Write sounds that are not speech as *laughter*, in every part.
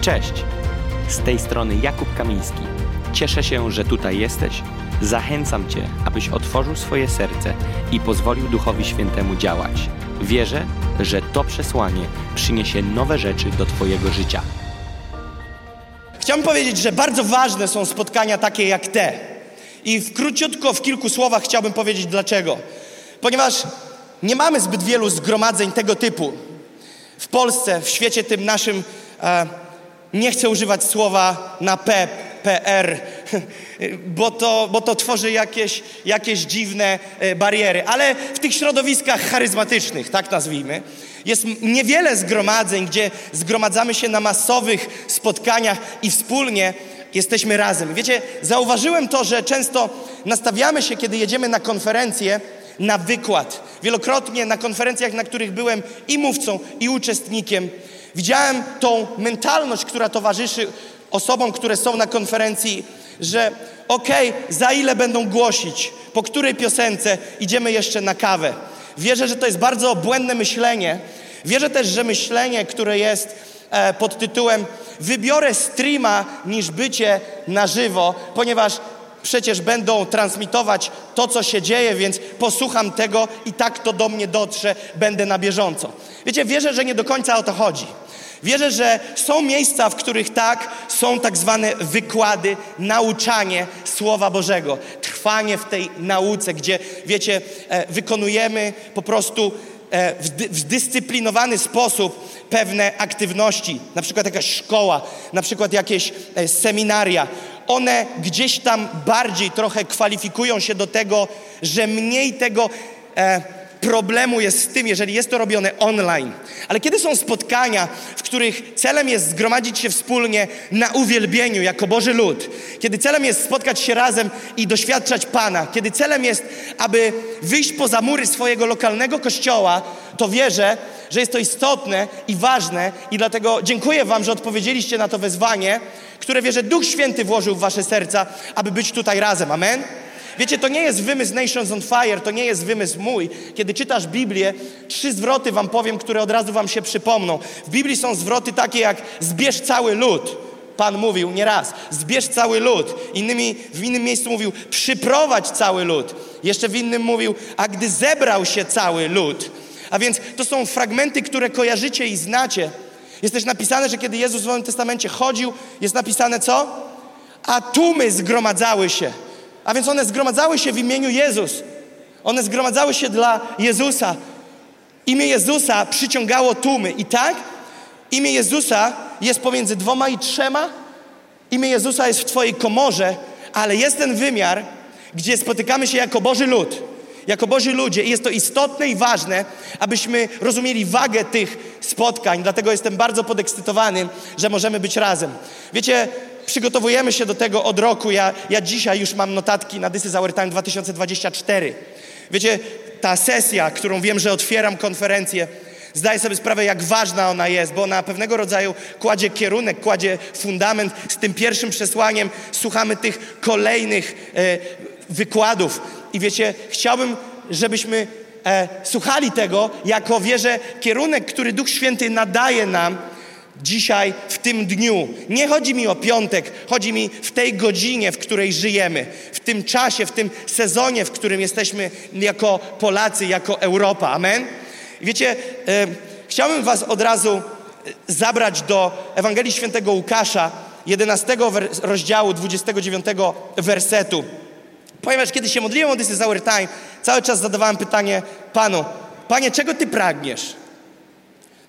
Cześć! Z tej strony Jakub Kamiński. Cieszę się, że tutaj jesteś. Zachęcam Cię, abyś otworzył swoje serce i pozwolił Duchowi Świętemu działać. Wierzę, że to przesłanie przyniesie nowe rzeczy do Twojego życia. Chciałbym powiedzieć, że bardzo ważne są spotkania takie jak te. I w króciutko, w kilku słowach chciałbym powiedzieć dlaczego. Ponieważ nie mamy zbyt wielu zgromadzeń tego typu. W Polsce, w świecie tym naszym, e, nie chcę używać słowa na P, PR, bo to, bo to tworzy jakieś, jakieś dziwne e, bariery. Ale w tych środowiskach charyzmatycznych, tak nazwijmy, jest niewiele zgromadzeń, gdzie zgromadzamy się na masowych spotkaniach i wspólnie jesteśmy razem. Wiecie, zauważyłem to, że często nastawiamy się, kiedy jedziemy na konferencję, na wykład. Wielokrotnie na konferencjach, na których byłem i mówcą, i uczestnikiem, widziałem tą mentalność, która towarzyszy osobom, które są na konferencji, że okej, okay, za ile będą głosić, po której piosence idziemy jeszcze na kawę. Wierzę, że to jest bardzo błędne myślenie. Wierzę też, że myślenie, które jest e, pod tytułem wybiorę streama niż bycie na żywo, ponieważ przecież będą transmitować to, co się dzieje, więc posłucham tego i tak to do mnie dotrze, będę na bieżąco. Wiecie, wierzę, że nie do końca o to chodzi. Wierzę, że są miejsca, w których tak, są tak zwane wykłady, nauczanie Słowa Bożego, trwanie w tej nauce, gdzie, wiecie, e, wykonujemy po prostu e, w, w zdyscyplinowany sposób pewne aktywności, na przykład jakaś szkoła, na przykład jakieś e, seminaria. One gdzieś tam bardziej trochę kwalifikują się do tego, że mniej tego problemu jest z tym, jeżeli jest to robione online. Ale kiedy są spotkania, w których celem jest zgromadzić się wspólnie na uwielbieniu jako Boży lud, kiedy celem jest spotkać się razem i doświadczać Pana, kiedy celem jest, aby wyjść poza mury swojego lokalnego kościoła, to wierzę, że jest to istotne i ważne i dlatego dziękuję Wam, że odpowiedzieliście na to wezwanie, które wierzę Duch Święty włożył w Wasze serca, aby być tutaj razem. Amen? Wiecie, to nie jest wymysł Nations on Fire, to nie jest wymysł mój. Kiedy czytasz Biblię, trzy zwroty wam powiem, które od razu wam się przypomną. W Biblii są zwroty takie jak zbierz cały lud. Pan mówił nieraz, zbierz cały lud. Innymi, w innym miejscu mówił, przyprowadź cały lud. Jeszcze w innym mówił, a gdy zebrał się cały lud. A więc to są fragmenty, które kojarzycie i znacie. Jest też napisane, że kiedy Jezus w Nowym Testamencie chodził, jest napisane co? A tłumy zgromadzały się. A więc one zgromadzały się w imieniu Jezus. One zgromadzały się dla Jezusa. Imię Jezusa przyciągało tłumy. I tak, imię Jezusa jest pomiędzy dwoma i trzema. Imię Jezusa jest w Twojej komorze, ale jest ten wymiar, gdzie spotykamy się jako Boży lud, jako Boży ludzie i jest to istotne i ważne, abyśmy rozumieli wagę tych spotkań. Dlatego jestem bardzo podekscytowany, że możemy być razem. Wiecie, przygotowujemy się do tego od roku. Ja, ja dzisiaj już mam notatki na This is Our Time 2024. Wiecie, ta sesja, którą wiem, że otwieram konferencję, zdaję sobie sprawę, jak ważna ona jest, bo ona pewnego rodzaju kładzie kierunek, kładzie fundament. Z tym pierwszym przesłaniem słuchamy tych kolejnych e, wykładów. I wiecie, chciałbym, żebyśmy e, słuchali tego jako wierzę kierunek, który Duch Święty nadaje nam dzisiaj, w tym dniu. Nie chodzi mi o piątek, chodzi mi w tej godzinie, w której żyjemy, w tym czasie, w tym sezonie, w którym jesteśmy jako Polacy, jako Europa. Amen? Wiecie, e, chciałbym Was od razu e, zabrać do Ewangelii Świętego Łukasza, 11 rozdziału, 29 wersetu. Ponieważ kiedy się modliłem o This is our time, cały czas zadawałem pytanie Panu, Panie, czego Ty pragniesz?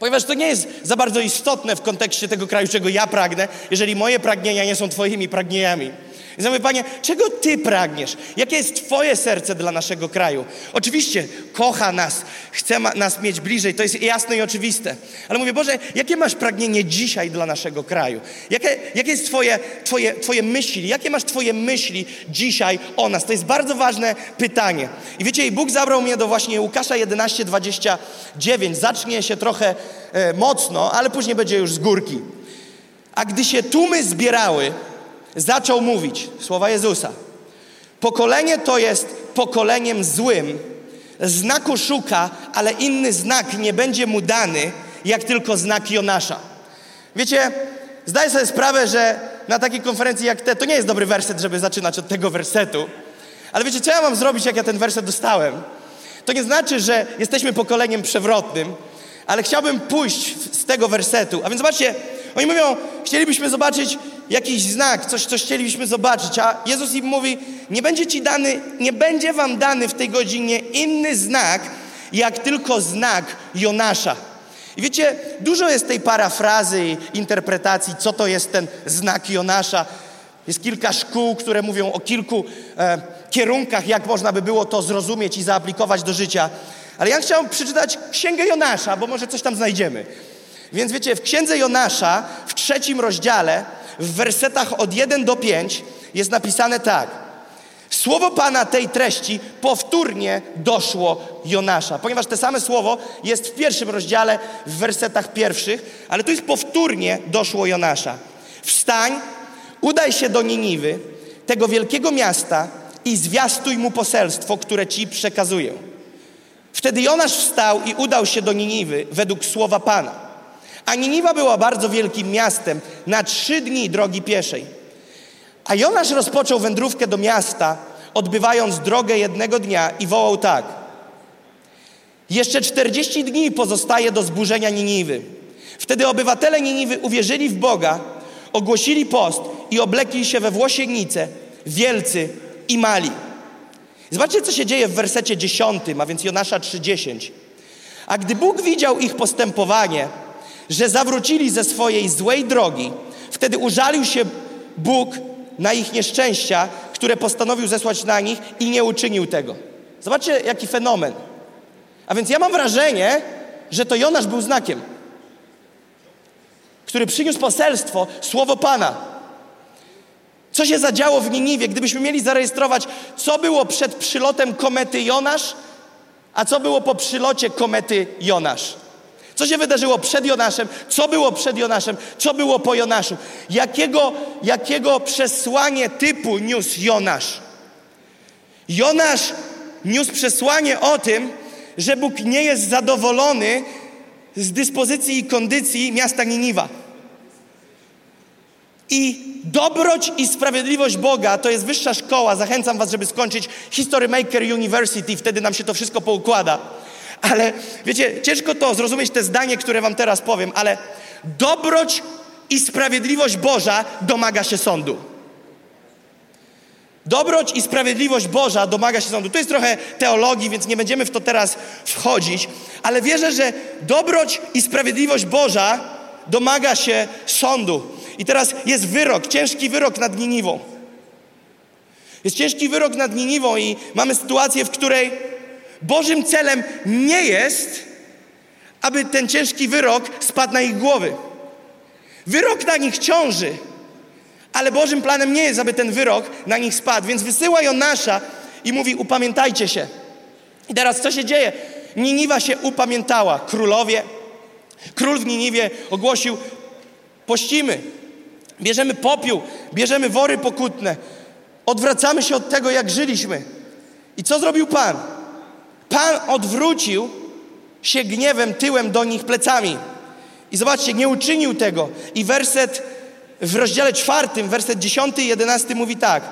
Ponieważ to nie jest za bardzo istotne w kontekście tego kraju, czego ja pragnę, jeżeli moje pragnienia nie są Twoimi pragnieniami. Więc ja mówię, Panie, czego Ty pragniesz? Jakie jest Twoje serce dla naszego kraju? Oczywiście kocha nas, chce nas mieć bliżej, to jest jasne i oczywiste. Ale mówię, Boże, jakie masz pragnienie dzisiaj dla naszego kraju? Jakie, jakie jest twoje, twoje, twoje myśli? Jakie masz Twoje myśli dzisiaj o nas? To jest bardzo ważne pytanie. I wiecie, i Bóg zabrał mnie do właśnie Łukasza 11, 29. Zacznie się trochę e, mocno, ale później będzie już z górki. A gdy się tłumy zbierały, zaczął mówić słowa Jezusa. Pokolenie to jest pokoleniem złym. Znaku szuka, ale inny znak nie będzie mu dany, jak tylko znak Jonasza. Wiecie, zdaję sobie sprawę, że na takiej konferencji jak te, to nie jest dobry werset, żeby zaczynać od tego wersetu. Ale wiecie, co ja mam zrobić, jak ja ten werset dostałem? To nie znaczy, że jesteśmy pokoleniem przewrotnym, ale chciałbym pójść z tego wersetu. A więc zobaczcie, oni mówią, chcielibyśmy zobaczyć jakiś znak, coś, coś chcielibyśmy zobaczyć, a Jezus im mówi, nie będzie ci dany, nie będzie wam dany w tej godzinie inny znak, jak tylko znak Jonasza. I wiecie, dużo jest tej parafrazy i interpretacji, co to jest ten znak Jonasza. Jest kilka szkół, które mówią o kilku e, kierunkach, jak można by było to zrozumieć i zaaplikować do życia. Ale ja chciałem przeczytać Księgę Jonasza, bo może coś tam znajdziemy. Więc wiecie, w Księdze Jonasza, w trzecim rozdziale, w wersetach od 1 do 5 jest napisane tak. Słowo Pana tej treści powtórnie doszło Jonasza, ponieważ te same słowo jest w pierwszym rozdziale, w wersetach pierwszych, ale tu jest powtórnie doszło Jonasza. Wstań, udaj się do Niniwy, tego wielkiego miasta i zwiastuj mu poselstwo, które ci przekazuję. Wtedy Jonasz wstał i udał się do Niniwy według słowa Pana. A Niniwa była bardzo wielkim miastem, na trzy dni drogi pieszej. A Jonasz rozpoczął wędrówkę do miasta, odbywając drogę jednego dnia i wołał tak. Jeszcze czterdzieści dni pozostaje do zburzenia Niniwy. Wtedy obywatele Niniwy uwierzyli w Boga, ogłosili post i oblekli się we włosiennice, wielcy i mali. Zobaczcie, co się dzieje w wersecie dziesiątym, a więc Jonasza 3,10. A gdy Bóg widział ich postępowanie, że zawrócili ze swojej złej drogi, wtedy użalił się Bóg na ich nieszczęścia, które postanowił zesłać na nich i nie uczynił tego. Zobaczcie, jaki fenomen. A więc ja mam wrażenie, że to Jonasz był znakiem, który przyniósł poselstwo, słowo Pana. Co się zadziało w Niniwie, gdybyśmy mieli zarejestrować, co było przed przylotem komety Jonasz, a co było po przylocie komety Jonasz? Co się wydarzyło przed Jonaszem? Co było przed Jonaszem? Co było po Jonaszu? Jakiego, jakiego przesłanie typu niósł Jonasz? Jonasz niósł przesłanie o tym, że Bóg nie jest zadowolony z dyspozycji i kondycji miasta Niniwa. I dobroć i sprawiedliwość Boga to jest wyższa szkoła. Zachęcam Was, żeby skończyć History Maker University, wtedy nam się to wszystko poukłada. Ale wiecie, ciężko to zrozumieć te zdanie, które wam teraz powiem, ale dobroć i sprawiedliwość Boża domaga się sądu. Dobroć i sprawiedliwość Boża domaga się sądu. To jest trochę teologii, więc nie będziemy w to teraz wchodzić, ale wierzę, że dobroć i sprawiedliwość Boża domaga się sądu. I teraz jest wyrok, ciężki wyrok nad Niniwą. Jest ciężki wyrok nad Niniwą i mamy sytuację, w której Bożym celem nie jest, aby ten ciężki wyrok spadł na ich głowy. Wyrok na nich ciąży, ale Bożym planem nie jest, aby ten wyrok na nich spadł. Więc wysyła Jonasza i mówi: Upamiętajcie się. I teraz co się dzieje? Niniwa się upamiętała. Królowie, król w Niniwie ogłosił: Pościmy, bierzemy popiół, bierzemy wory pokutne, odwracamy się od tego, jak żyliśmy. I co zrobił Pan? Pan odwrócił się gniewem tyłem do nich plecami. I zobaczcie, nie uczynił tego. I werset w rozdziale czwartym, werset dziesiąty i jedenasty mówi tak.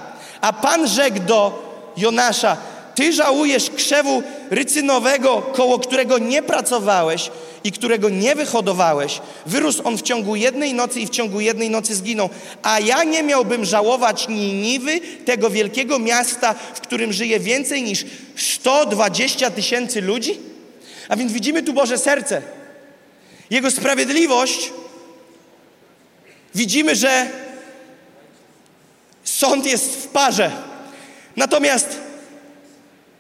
A Pan rzekł do Jonasza, ty żałujesz krzewu rycynowego, koło którego nie pracowałeś i którego nie wyhodowałeś. Wyrósł on w ciągu jednej nocy i w ciągu jednej nocy zginął. A ja nie miałbym żałować Niniwy, tego wielkiego miasta, w którym żyje więcej niż 120 tysięcy ludzi? A więc widzimy tu Boże serce. Jego sprawiedliwość. Widzimy, że sąd jest w parze. Natomiast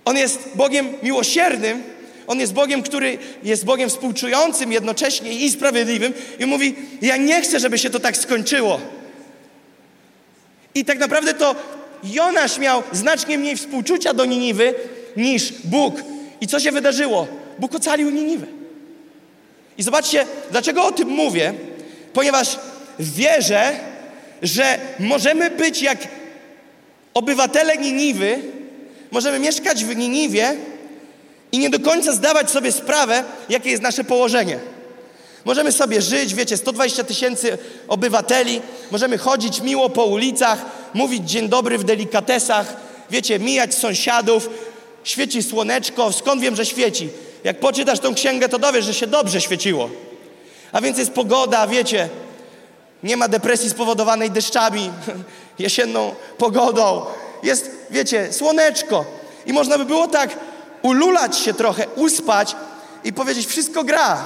On jest Bogiem miłosiernym, On jest Bogiem, który jest Bogiem współczującym jednocześnie i sprawiedliwym i mówi, ja nie chcę, żeby się to tak skończyło. I tak naprawdę to Jonasz miał znacznie mniej współczucia do Niniwy niż Bóg. I co się wydarzyło? Bóg ocalił Niniwę. I zobaczcie, dlaczego o tym mówię? Ponieważ wierzę, że możemy być jak obywatele Niniwy, możemy mieszkać w Niniwie i nie do końca zdawać sobie sprawę, jakie jest nasze położenie. Możemy sobie żyć, wiecie, 120 tysięcy obywateli, możemy chodzić miło po ulicach, mówić dzień dobry w delikatesach, wiecie, mijać sąsiadów, świeci słoneczko, skąd wiem, że świeci? Jak poczytasz tą księgę, to dowiesz, że się dobrze świeciło. A więc jest pogoda, wiecie, nie ma depresji spowodowanej deszczami, *laughs* jesienną pogodą. Jest, wiecie, słoneczko. I można by było tak ululać się trochę, uspać i powiedzieć, wszystko gra.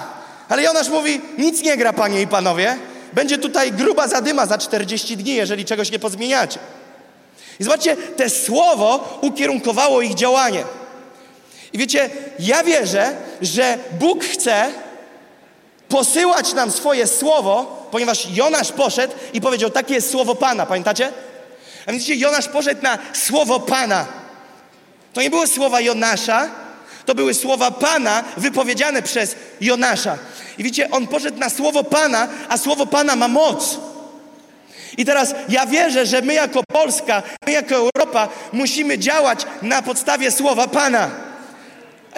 Ale Jonasz mówi, nic nie gra, panie i panowie. Będzie tutaj gruba zadyma za 40 dni, jeżeli czegoś nie pozmieniacie. I zobaczcie, te słowo ukierunkowało ich działanie. I wiecie, ja wierzę, że Bóg chce posyłać nam swoje słowo, ponieważ Jonasz poszedł i powiedział, takie jest słowo Pana, pamiętacie? A więc widzicie, Jonasz poszedł na słowo Pana. To nie były słowa Jonasza, to były słowa Pana wypowiedziane przez Jonasza. I widzicie, on poszedł na słowo Pana, a słowo Pana ma moc. I teraz ja wierzę, że my jako Polska, my jako Europa musimy działać na podstawie słowa Pana.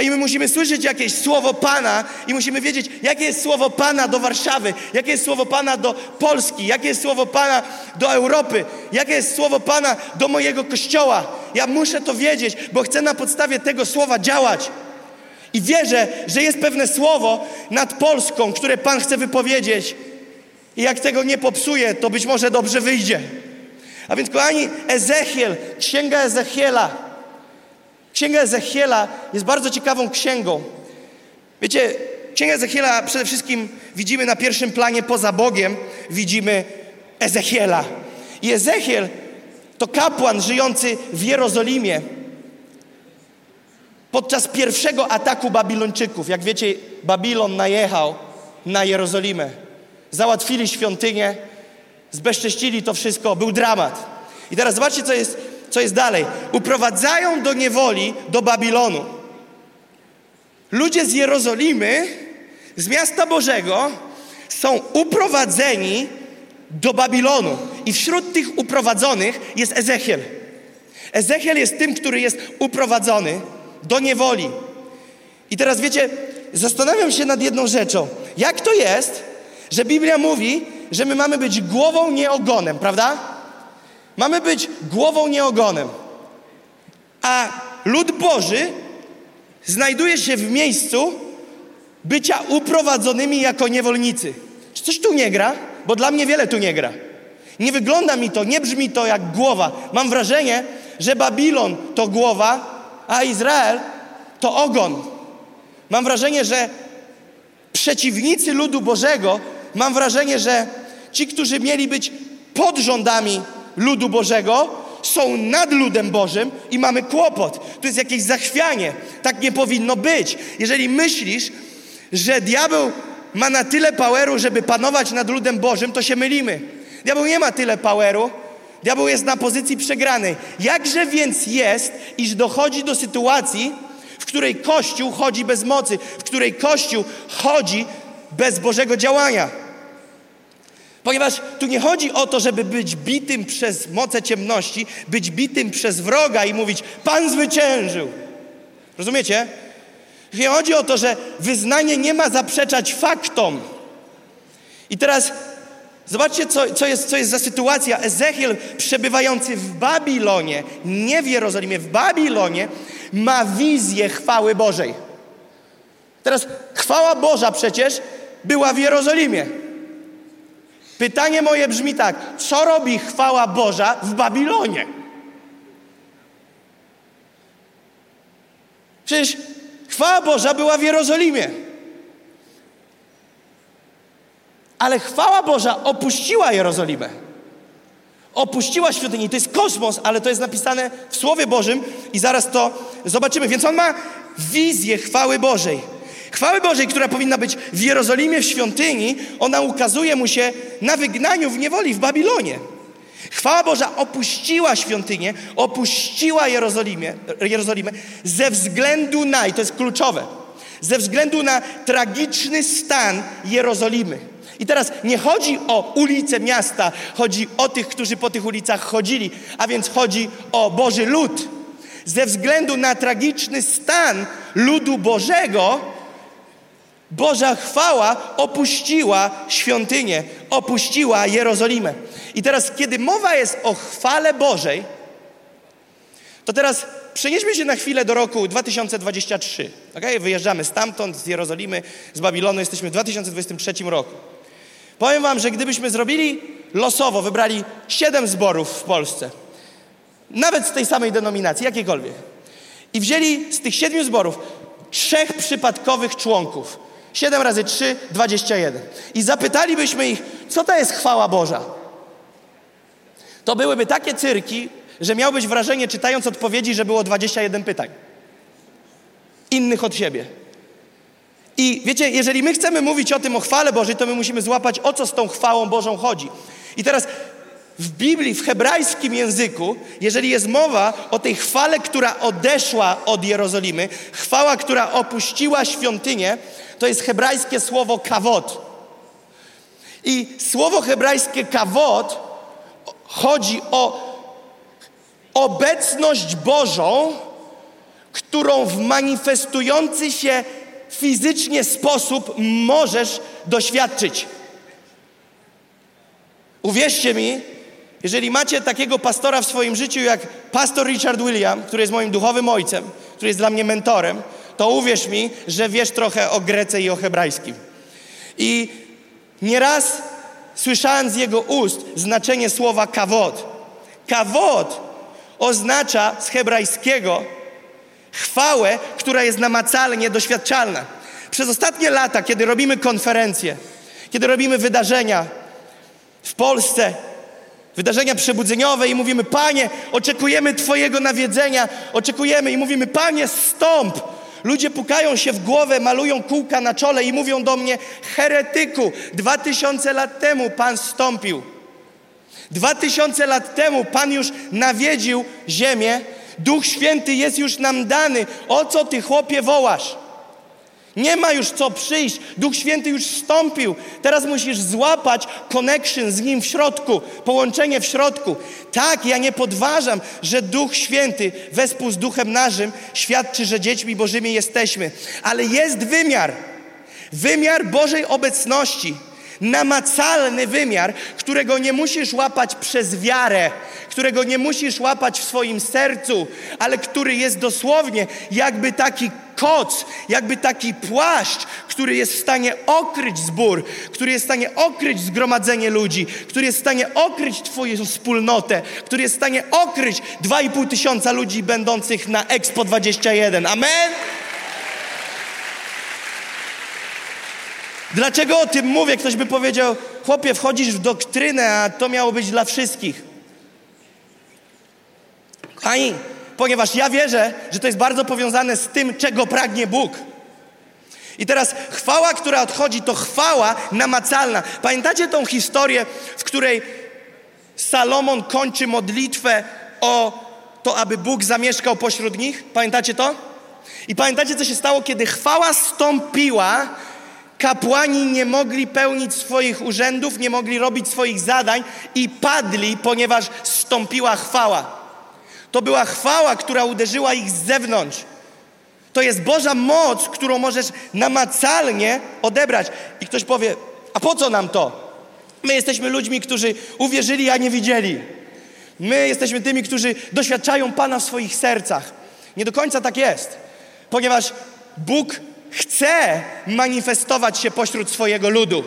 I my musimy słyszeć jakieś słowo Pana i musimy wiedzieć, jakie jest słowo Pana do Warszawy, jakie jest słowo Pana do Polski, jakie jest słowo Pana do Europy, jakie jest słowo Pana do mojego kościoła. Ja muszę to wiedzieć, bo chcę na podstawie tego słowa działać. I wierzę, że jest pewne słowo nad Polską, które Pan chce wypowiedzieć. I jak tego nie popsuje, to być może dobrze wyjdzie. A więc, kochani, Ezechiel, księga Ezechiela, Księga Ezechiela jest bardzo ciekawą księgą. Wiecie, Księga Ezechiela przede wszystkim widzimy na pierwszym planie poza Bogiem, widzimy Ezechiela. I Ezechiel to kapłan żyjący w Jerozolimie podczas pierwszego ataku Babilończyków. Jak wiecie, Babilon najechał na Jerozolimę. Załatwili świątynię, zbezcześcili to wszystko, był dramat. I teraz zobaczcie, co jest co jest dalej? Uprowadzają do niewoli do Babilonu. Ludzie z Jerozolimy, z miasta Bożego, są uprowadzeni do Babilonu. I wśród tych uprowadzonych jest Ezechiel. Ezechiel jest tym, który jest uprowadzony do niewoli. I teraz wiecie, zastanawiam się nad jedną rzeczą. Jak to jest, że Biblia mówi, że my mamy być głową, nie ogonem, prawda? Mamy być głową, nie ogonem. A lud Boży znajduje się w miejscu bycia uprowadzonymi jako niewolnicy. Czy coś tu nie gra? Bo dla mnie wiele tu nie gra. Nie wygląda mi to, nie brzmi to jak głowa. Mam wrażenie, że Babilon to głowa, a Izrael to ogon. Mam wrażenie, że przeciwnicy ludu Bożego, mam wrażenie, że ci, którzy mieli być pod rządami ludu Bożego są nad ludem Bożym i mamy kłopot. To jest jakieś zachwianie. Tak nie powinno być. Jeżeli myślisz, że diabeł ma na tyle poweru, żeby panować nad ludem Bożym, to się mylimy. Diabeł nie ma tyle poweru. Diabeł jest na pozycji przegranej. Jakże więc jest, iż dochodzi do sytuacji, w której Kościół chodzi bez mocy, w której Kościół chodzi bez Bożego działania? Ponieważ tu nie chodzi o to, żeby być bitym przez moce ciemności, być bitym przez wroga i mówić, Pan zwyciężył. Rozumiecie? Nie chodzi o to, że wyznanie nie ma zaprzeczać faktom. I teraz zobaczcie, co, co, jest, co jest za sytuacja. Ezechiel przebywający w Babilonie, nie w Jerozolimie, w Babilonie, ma wizję chwały Bożej. Teraz chwała Boża przecież była w Jerozolimie. Pytanie moje brzmi tak: co robi chwała Boża w Babilonie? Przecież chwała Boża była w Jerozolimie. Ale chwała Boża opuściła Jerozolimę. Opuściła świątynię. To jest kosmos, ale to jest napisane w Słowie Bożym i zaraz to zobaczymy. Więc on ma wizję chwały Bożej. Chwały Bożej, która powinna być w Jerozolimie, w świątyni, ona ukazuje mu się na wygnaniu w niewoli w Babilonie. Chwała Boża opuściła świątynię, opuściła Jerozolimę, Jerozolimę ze względu na, i to jest kluczowe, ze względu na tragiczny stan Jerozolimy. I teraz nie chodzi o ulice miasta, chodzi o tych, którzy po tych ulicach chodzili, a więc chodzi o Boży lud. Ze względu na tragiczny stan ludu Bożego, Boża chwała opuściła świątynię, opuściła Jerozolimę. I teraz, kiedy mowa jest o chwale Bożej, to teraz przenieśmy się na chwilę do roku 2023. Okay? Wyjeżdżamy stamtąd, z Jerozolimy, z Babilonu, jesteśmy w 2023 roku. Powiem Wam, że gdybyśmy zrobili losowo, wybrali siedem zborów w Polsce, nawet z tej samej denominacji, jakiejkolwiek, i wzięli z tych siedmiu zborów trzech przypadkowych członków, 7 razy 3, 21, i zapytalibyśmy ich, co to jest chwała Boża, to byłyby takie cyrki, że miałbyś wrażenie, czytając odpowiedzi, że było 21 pytań. Innych od siebie. I wiecie, jeżeli my chcemy mówić o tym, o chwale Bożej, to my musimy złapać, o co z tą chwałą Bożą chodzi. I teraz w Biblii, w hebrajskim języku, jeżeli jest mowa o tej chwale, która odeszła od Jerozolimy, chwała, która opuściła świątynię, to jest hebrajskie słowo kawot. I słowo hebrajskie kawot chodzi o obecność Bożą, którą w manifestujący się fizycznie sposób możesz doświadczyć. Uwierzcie mi, jeżeli macie takiego pastora w swoim życiu jak pastor Richard William, który jest moim duchowym ojcem, który jest dla mnie mentorem, to uwierz mi, że wiesz trochę o Grece i o hebrajskim. I nieraz słyszałem z jego ust znaczenie słowa kawod. Kawod oznacza z hebrajskiego chwałę, która jest namacalnie doświadczalna. Przez ostatnie lata, kiedy robimy konferencje, kiedy robimy wydarzenia w Polsce, wydarzenia przebudzeniowe i mówimy, Panie, oczekujemy Twojego nawiedzenia, oczekujemy i mówimy, Panie, stąp. Ludzie pukają się w głowę, malują kółka na czole i mówią do mnie, heretyku, dwa tysiące lat temu Pan stąpił. Dwa tysiące lat temu Pan już nawiedził ziemię, Duch Święty jest już nam dany. O co Ty, chłopie, wołasz? Nie ma już co przyjść. Duch Święty już wstąpił. Teraz musisz złapać connection z Nim w środku, połączenie w środku. Tak, ja nie podważam, że Duch Święty wespół z Duchem naszym świadczy, że dziećmi Bożymi jesteśmy. Ale jest wymiar. Wymiar Bożej obecności namacalny wymiar, którego nie musisz łapać przez wiarę, którego nie musisz łapać w swoim sercu, ale który jest dosłownie jakby taki koc, jakby taki płaszcz, który jest w stanie okryć zbór, który jest w stanie okryć zgromadzenie ludzi, który jest w stanie okryć Twoją wspólnotę, który jest w stanie okryć 2,5 tysiąca ludzi będących na Expo 21. Amen? Dlaczego o tym mówię? Ktoś by powiedział, chłopie, wchodzisz w doktrynę, a to miało być dla wszystkich. Kochani, ponieważ ja wierzę, że to jest bardzo powiązane z tym, czego pragnie Bóg. I teraz chwała, która odchodzi, to chwała namacalna. Pamiętacie tą historię, w której Salomon kończy modlitwę o to, aby Bóg zamieszkał pośród nich? Pamiętacie to? I pamiętacie, co się stało, kiedy chwała stąpiła Kapłani nie mogli pełnić swoich urzędów, nie mogli robić swoich zadań i padli, ponieważ stąpiła chwała. To była chwała, która uderzyła ich z zewnątrz. To jest Boża moc, którą możesz namacalnie odebrać. I ktoś powie, a po co nam to? My jesteśmy ludźmi, którzy uwierzyli, a nie widzieli. My jesteśmy tymi, którzy doświadczają Pana w swoich sercach. Nie do końca tak jest, ponieważ Bóg chce manifestować się pośród swojego ludu.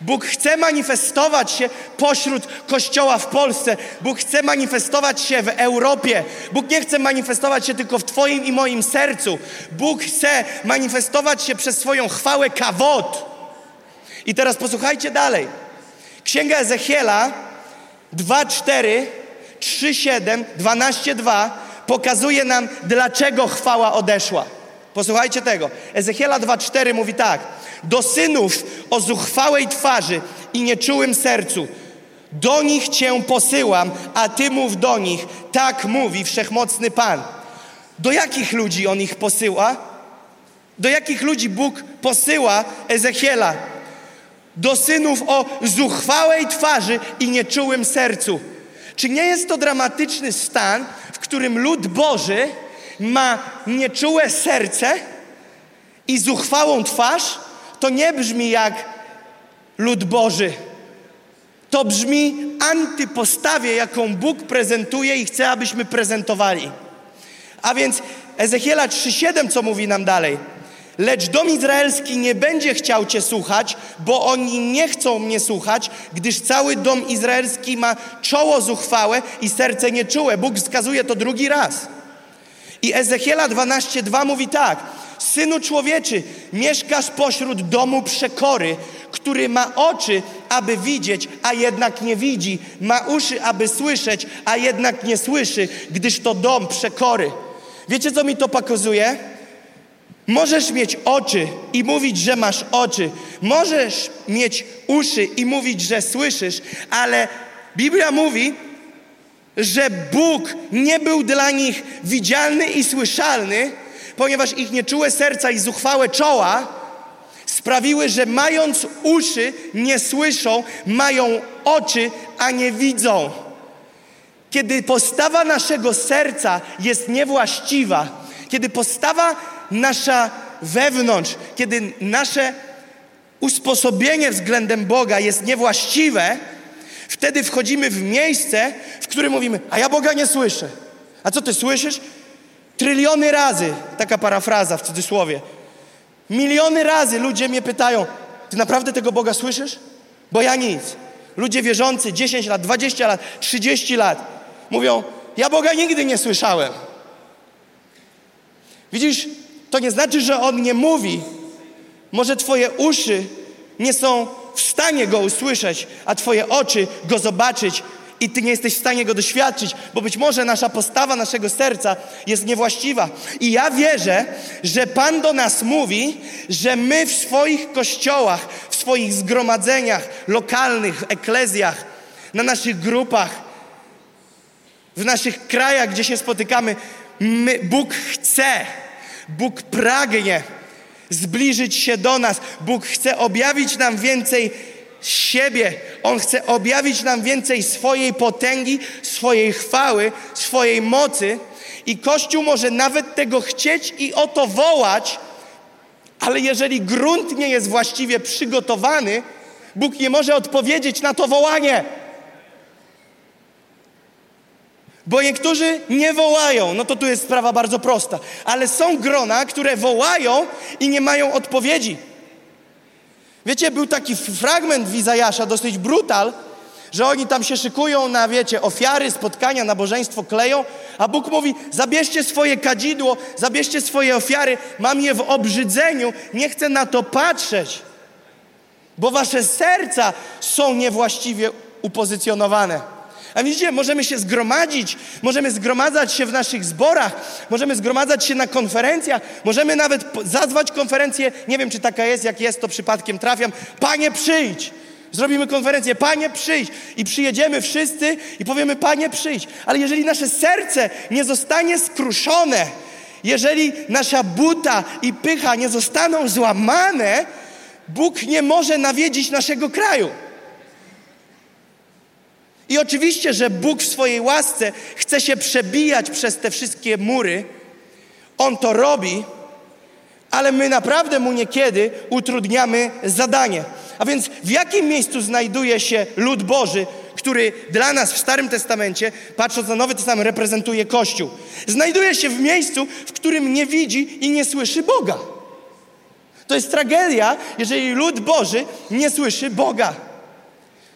Bóg chce manifestować się pośród Kościoła w Polsce. Bóg chce manifestować się w Europie. Bóg nie chce manifestować się tylko w Twoim i moim sercu. Bóg chce manifestować się przez swoją chwałę kawot. I teraz posłuchajcie dalej. Księga Ezechiela 2:4, 3:7, 12:2 pokazuje nam, dlaczego chwała odeszła. Posłuchajcie tego. Ezechiela 2,4 mówi tak. Do synów o zuchwałej twarzy i nieczułym sercu, do nich Cię posyłam, a Ty mów do nich. Tak mówi Wszechmocny Pan. Do jakich ludzi On ich posyła? Do jakich ludzi Bóg posyła Ezechiela? Do synów o zuchwałej twarzy i nieczułym sercu. Czy nie jest to dramatyczny stan, w którym lud Boży ma nieczułe serce i zuchwałą twarz, to nie brzmi jak lud Boży. To brzmi antypostawie, jaką Bóg prezentuje i chce, abyśmy prezentowali. A więc Ezechiela 3,7 co mówi nam dalej? Lecz dom izraelski nie będzie chciał Cię słuchać, bo oni nie chcą mnie słuchać, gdyż cały dom izraelski ma czoło zuchwałe i serce nieczułe. Bóg wskazuje to drugi raz. I Ezechiela 12:2 mówi tak: Synu człowieczy, mieszkasz pośród domu przekory, który ma oczy, aby widzieć, a jednak nie widzi, ma uszy, aby słyszeć, a jednak nie słyszy, gdyż to dom przekory. Wiecie, co mi to pokazuje? Możesz mieć oczy i mówić, że masz oczy. Możesz mieć uszy i mówić, że słyszysz, ale Biblia mówi, że Bóg nie był dla nich widzialny i słyszalny, ponieważ ich nieczułe serca i zuchwałe czoła sprawiły, że mając uszy nie słyszą, mają oczy, a nie widzą. Kiedy postawa naszego serca jest niewłaściwa, kiedy postawa nasza wewnątrz, kiedy nasze usposobienie względem Boga jest niewłaściwe, wtedy wchodzimy w miejsce, w którym mówimy: A ja Boga nie słyszę. A co ty słyszysz? Tryliony razy, taka parafraza w cudzysłowie. Miliony razy ludzie mnie pytają: Ty naprawdę tego Boga słyszysz? Bo ja nic. Ludzie wierzący 10 lat, 20 lat, 30 lat mówią: Ja Boga nigdy nie słyszałem. Widzisz, to nie znaczy, że On nie mówi. Może Twoje uszy nie są w stanie Go usłyszeć, a Twoje oczy Go zobaczyć i Ty nie jesteś w stanie Go doświadczyć, bo być może nasza postawa naszego serca jest niewłaściwa. I ja wierzę, że Pan do nas mówi, że my w swoich kościołach, w swoich zgromadzeniach lokalnych, eklezjach, na naszych grupach, w naszych krajach, gdzie się spotykamy, my, Bóg chce, Bóg pragnie zbliżyć się do nas. Bóg chce objawić nam więcej siebie. On chce objawić nam więcej swojej potęgi, swojej chwały, swojej mocy. I Kościół może nawet tego chcieć i o to wołać, ale jeżeli grunt nie jest właściwie przygotowany, Bóg nie może odpowiedzieć na to wołanie. Bo niektórzy nie wołają, no to tu jest sprawa bardzo prosta, ale są grona, które wołają i nie mają odpowiedzi. Wiecie, był taki fragment w Izajasza, dosyć brutal, że oni tam się szykują na, wiecie, ofiary, spotkania, nabożeństwo kleją, a Bóg mówi, zabierzcie swoje kadzidło, zabierzcie swoje ofiary, mam je w obrzydzeniu, nie chcę na to patrzeć, bo wasze serca są niewłaściwie upozycjonowane. A widzicie, możemy się zgromadzić, możemy zgromadzać się w naszych zborach, możemy zgromadzać się na konferencjach, możemy nawet zazwać konferencję, nie wiem czy taka jest, jak jest, to przypadkiem trafiam, Panie przyjdź! Zrobimy konferencję, Panie przyjdź! I przyjedziemy wszyscy i powiemy, Panie przyjdź! Ale jeżeli nasze serce nie zostanie skruszone, jeżeli nasza buta i pycha nie zostaną złamane, Bóg nie może nawiedzić naszego kraju. I oczywiście, że Bóg w swojej łasce chce się przebijać przez te wszystkie mury. On to robi, ale my naprawdę mu niekiedy utrudniamy zadanie. A więc w jakim miejscu znajduje się lud Boży, który dla nas w Starym Testamencie, patrząc na Nowy Testament, reprezentuje Kościół? Znajduje się w miejscu, w którym nie widzi i nie słyszy Boga. To jest tragedia, jeżeli lud Boży nie słyszy Boga.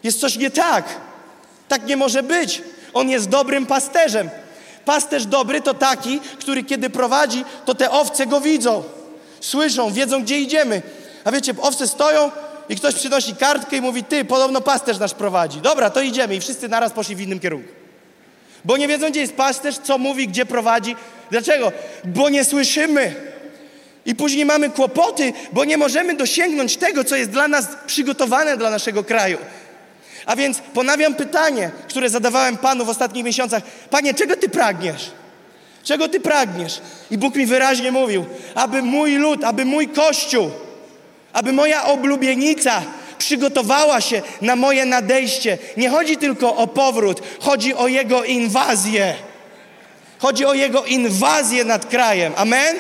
Jest coś nie tak. Tak nie może być. On jest dobrym pasterzem. Pasterz dobry to taki, który kiedy prowadzi, to te owce go widzą, słyszą, wiedzą, gdzie idziemy. A wiecie, owce stoją i ktoś przynosi kartkę i mówi, ty, podobno pasterz nasz prowadzi. Dobra, to idziemy. I wszyscy naraz poszli w innym kierunku. Bo nie wiedzą, gdzie jest pasterz, co mówi, gdzie prowadzi. Dlaczego? Bo nie słyszymy. I później mamy kłopoty, bo nie możemy dosięgnąć tego, co jest dla nas przygotowane dla naszego kraju. A więc ponawiam pytanie, które zadawałem Panu w ostatnich miesiącach. Panie, czego Ty pragniesz? Czego Ty pragniesz? I Bóg mi wyraźnie mówił, aby mój lud, aby mój Kościół, aby moja oblubienica przygotowała się na moje nadejście. Nie chodzi tylko o powrót, chodzi o Jego inwazję. Chodzi o Jego inwazję nad krajem. Amen?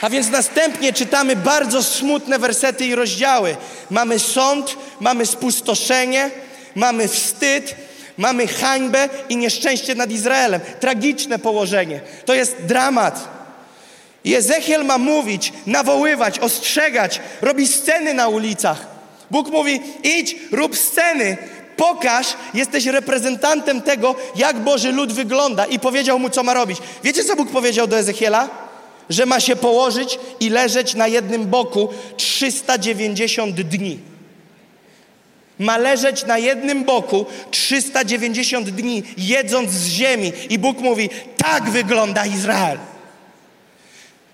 A więc następnie czytamy bardzo smutne wersety i rozdziały. Mamy sąd, mamy spustoszenie, mamy wstyd, mamy hańbę i nieszczęście nad Izraelem. Tragiczne położenie. To jest dramat. I Ezechiel ma mówić, nawoływać, ostrzegać, robi sceny na ulicach. Bóg mówi: idź, rób sceny, pokaż, jesteś reprezentantem tego, jak Boży lud wygląda. I powiedział mu, co ma robić. Wiecie, co Bóg powiedział do Ezechiela? Że ma się położyć i leżeć na jednym boku 390 dni. Ma leżeć na jednym boku 390 dni, jedząc z ziemi. I Bóg mówi: tak wygląda Izrael.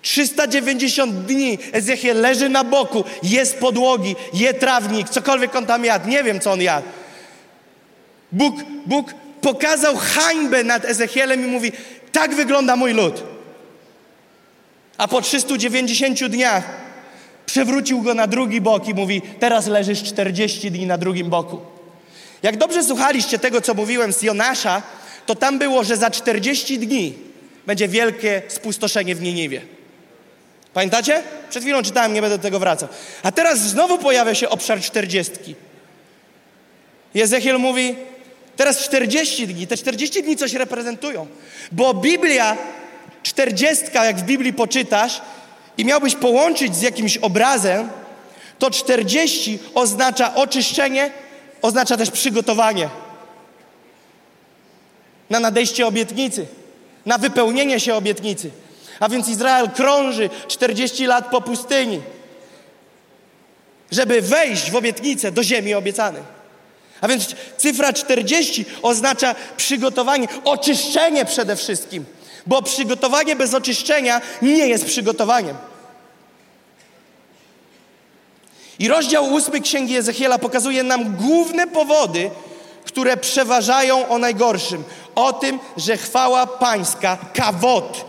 390 dni Ezechiel leży na boku, jest podłogi, je trawnik, cokolwiek on tam jadł. Nie wiem, co on jadł. Bóg, Bóg pokazał hańbę nad Ezechielem i mówi, tak wygląda mój lud. A po 390 dniach przewrócił go na drugi bok i mówi, teraz leżysz 40 dni na drugim boku. Jak dobrze słuchaliście tego, co mówiłem z Jonasza, to tam było, że za 40 dni będzie wielkie spustoszenie w Nieniwie. Pamiętacie? Przed chwilą czytałem, nie będę do tego wracał. A teraz znowu pojawia się obszar czterdziestki. Ezechiel mówi, teraz 40 dni, te 40 dni coś reprezentują. Bo Biblia, czterdziestka, jak w Biblii poczytasz i miałbyś połączyć z jakimś obrazem, to 40 oznacza oczyszczenie, oznacza też przygotowanie na nadejście obietnicy, na wypełnienie się obietnicy. A więc Izrael krąży 40 lat po pustyni, żeby wejść w obietnicę do ziemi obiecanej. A więc cyfra 40 oznacza przygotowanie, oczyszczenie przede wszystkim, bo przygotowanie bez oczyszczenia nie jest przygotowaniem. I rozdział ósmy Księgi Ezechiela pokazuje nam główne powody, które przeważają o najgorszym. O tym, że chwała pańska, kawot,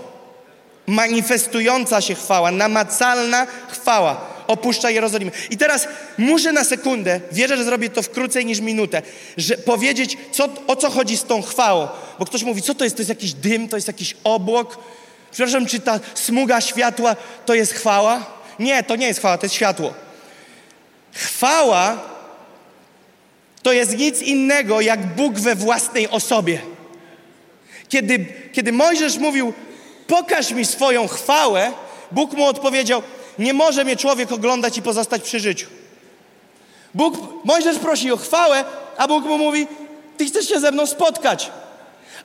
manifestująca się chwała, namacalna chwała opuszcza Jerozolimę. I teraz muszę na sekundę, wierzę, że zrobię to w krócej niż minutę, że powiedzieć, co, o co chodzi z tą chwałą. Bo ktoś mówi, co to jest? To jest jakiś dym, to jest jakiś obłok. Przepraszam, czy ta smuga światła to jest chwała? Nie, to nie jest chwała, to jest światło. Chwała to jest nic innego jak Bóg we własnej osobie. Kiedy, kiedy Mojżesz mówił, pokaż mi swoją chwałę, Bóg mu odpowiedział, nie może mnie człowiek oglądać i pozostać przy życiu. Bóg, Mojżesz prosi o chwałę, a Bóg mu mówi, ty chcesz się ze mną spotkać.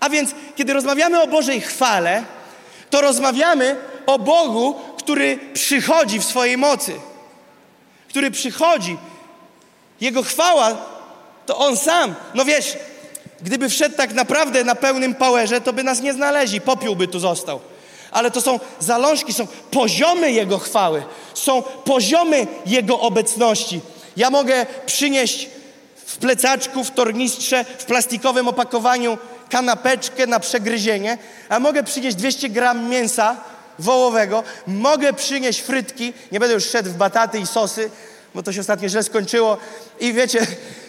A więc, kiedy rozmawiamy o Bożej chwale, to rozmawiamy o Bogu, który przychodzi w swojej mocy. Który przychodzi. Jego chwała to On sam. No wiesz, gdyby wszedł tak naprawdę na pełnym powerze, to by nas nie znaleźli, popiół by tu został ale to są zalążki, są poziomy Jego chwały, są poziomy Jego obecności. Ja mogę przynieść w plecaczku, w tornistrze, w plastikowym opakowaniu kanapeczkę na przegryzienie, a mogę przynieść 200 gram mięsa wołowego, mogę przynieść frytki, nie będę już szedł w bataty i sosy, bo to się ostatnio źle skończyło i wiecie,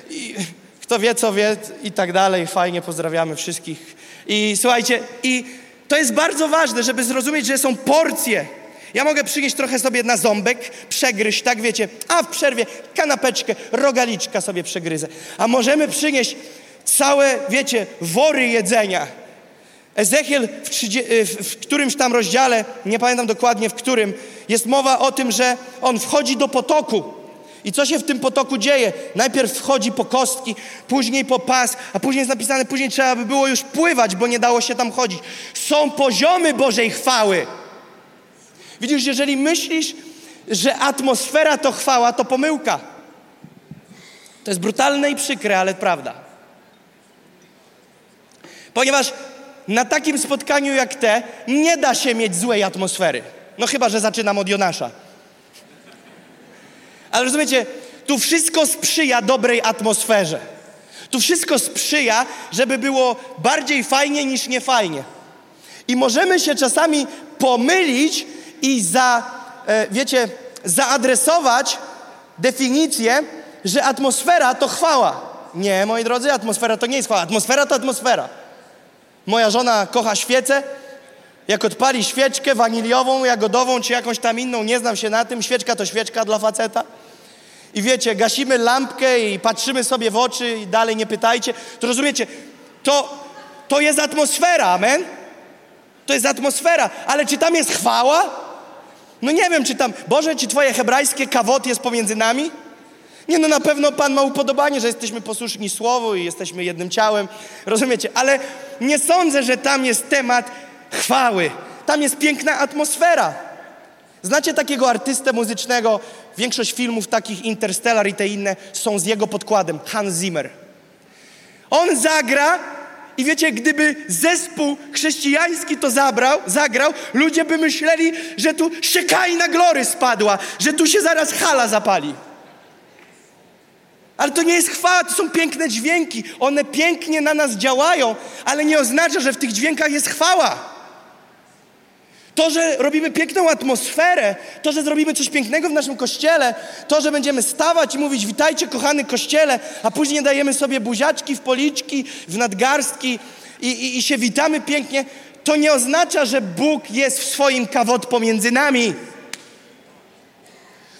i kto wie, co wie i tak dalej, fajnie, pozdrawiamy wszystkich. I słuchajcie, i to jest bardzo ważne, żeby zrozumieć, że są porcje. Ja mogę przynieść trochę sobie na ząbek, przegryźć, tak wiecie, a w przerwie kanapeczkę, rogaliczka sobie przegryzę. A możemy przynieść całe, wiecie, wory jedzenia. Ezechiel w, w, którymś tam rozdziale, nie pamiętam dokładnie w którym, jest mowa o tym, że on wchodzi do potoku. I co się w tym potoku dzieje? Najpierw wchodzi po kostki, później po pas, a później jest napisane, później trzeba by było już pływać, bo nie dało się tam chodzić. Są poziomy Bożej chwały. Widzisz, jeżeli myślisz, że atmosfera to chwała, to pomyłka. To jest brutalne i przykre, ale prawda. Ponieważ na takim spotkaniu jak te nie da się mieć złej atmosfery. No chyba, że zaczynam od Jonasza. Ale rozumiecie, tu wszystko sprzyja dobrej atmosferze. Tu wszystko sprzyja, żeby było bardziej fajnie niż niefajnie. I możemy się czasami pomylić i za, e, wiecie, zaadresować definicję, że atmosfera to chwała. Nie, moi drodzy, atmosfera to nie jest chwała. Atmosfera to atmosfera. Moja żona kocha świece jak odpali świeczkę waniliową, jagodową czy jakąś tam inną, nie znam się na tym, świeczka to świeczka dla faceta. I wiecie, gasimy lampkę i patrzymy sobie w oczy i dalej nie pytajcie. To rozumiecie, to, to jest atmosfera, amen? To jest atmosfera, ale czy tam jest chwała? No nie wiem, czy tam, Boże, czy Twoje hebrajskie kawot jest pomiędzy nami? Nie, no na pewno Pan ma upodobanie, że jesteśmy posłuszni Słowu i jesteśmy jednym ciałem, rozumiecie? Ale nie sądzę, że tam jest temat chwały. Tam jest piękna atmosfera. Znacie takiego artystę muzycznego? Większość filmów takich Interstellar i te inne są z jego podkładem, Hans Zimmer. On zagra i wiecie, gdyby zespół chrześcijański to zabrał, zagrał, ludzie by myśleli, że tu szekajna glory spadła, że tu się zaraz hala zapali. Ale to nie jest chwała, to są piękne dźwięki. One pięknie na nas działają, ale nie oznacza, że w tych dźwiękach jest chwała. To, że robimy piękną atmosferę, to, że zrobimy coś pięknego w naszym kościele, to, że będziemy stawać i mówić witajcie kochany kościele, a później dajemy sobie buziaczki w policzki, w nadgarstki i, i, i się witamy pięknie, to nie oznacza, że Bóg jest w swoim kawot pomiędzy nami.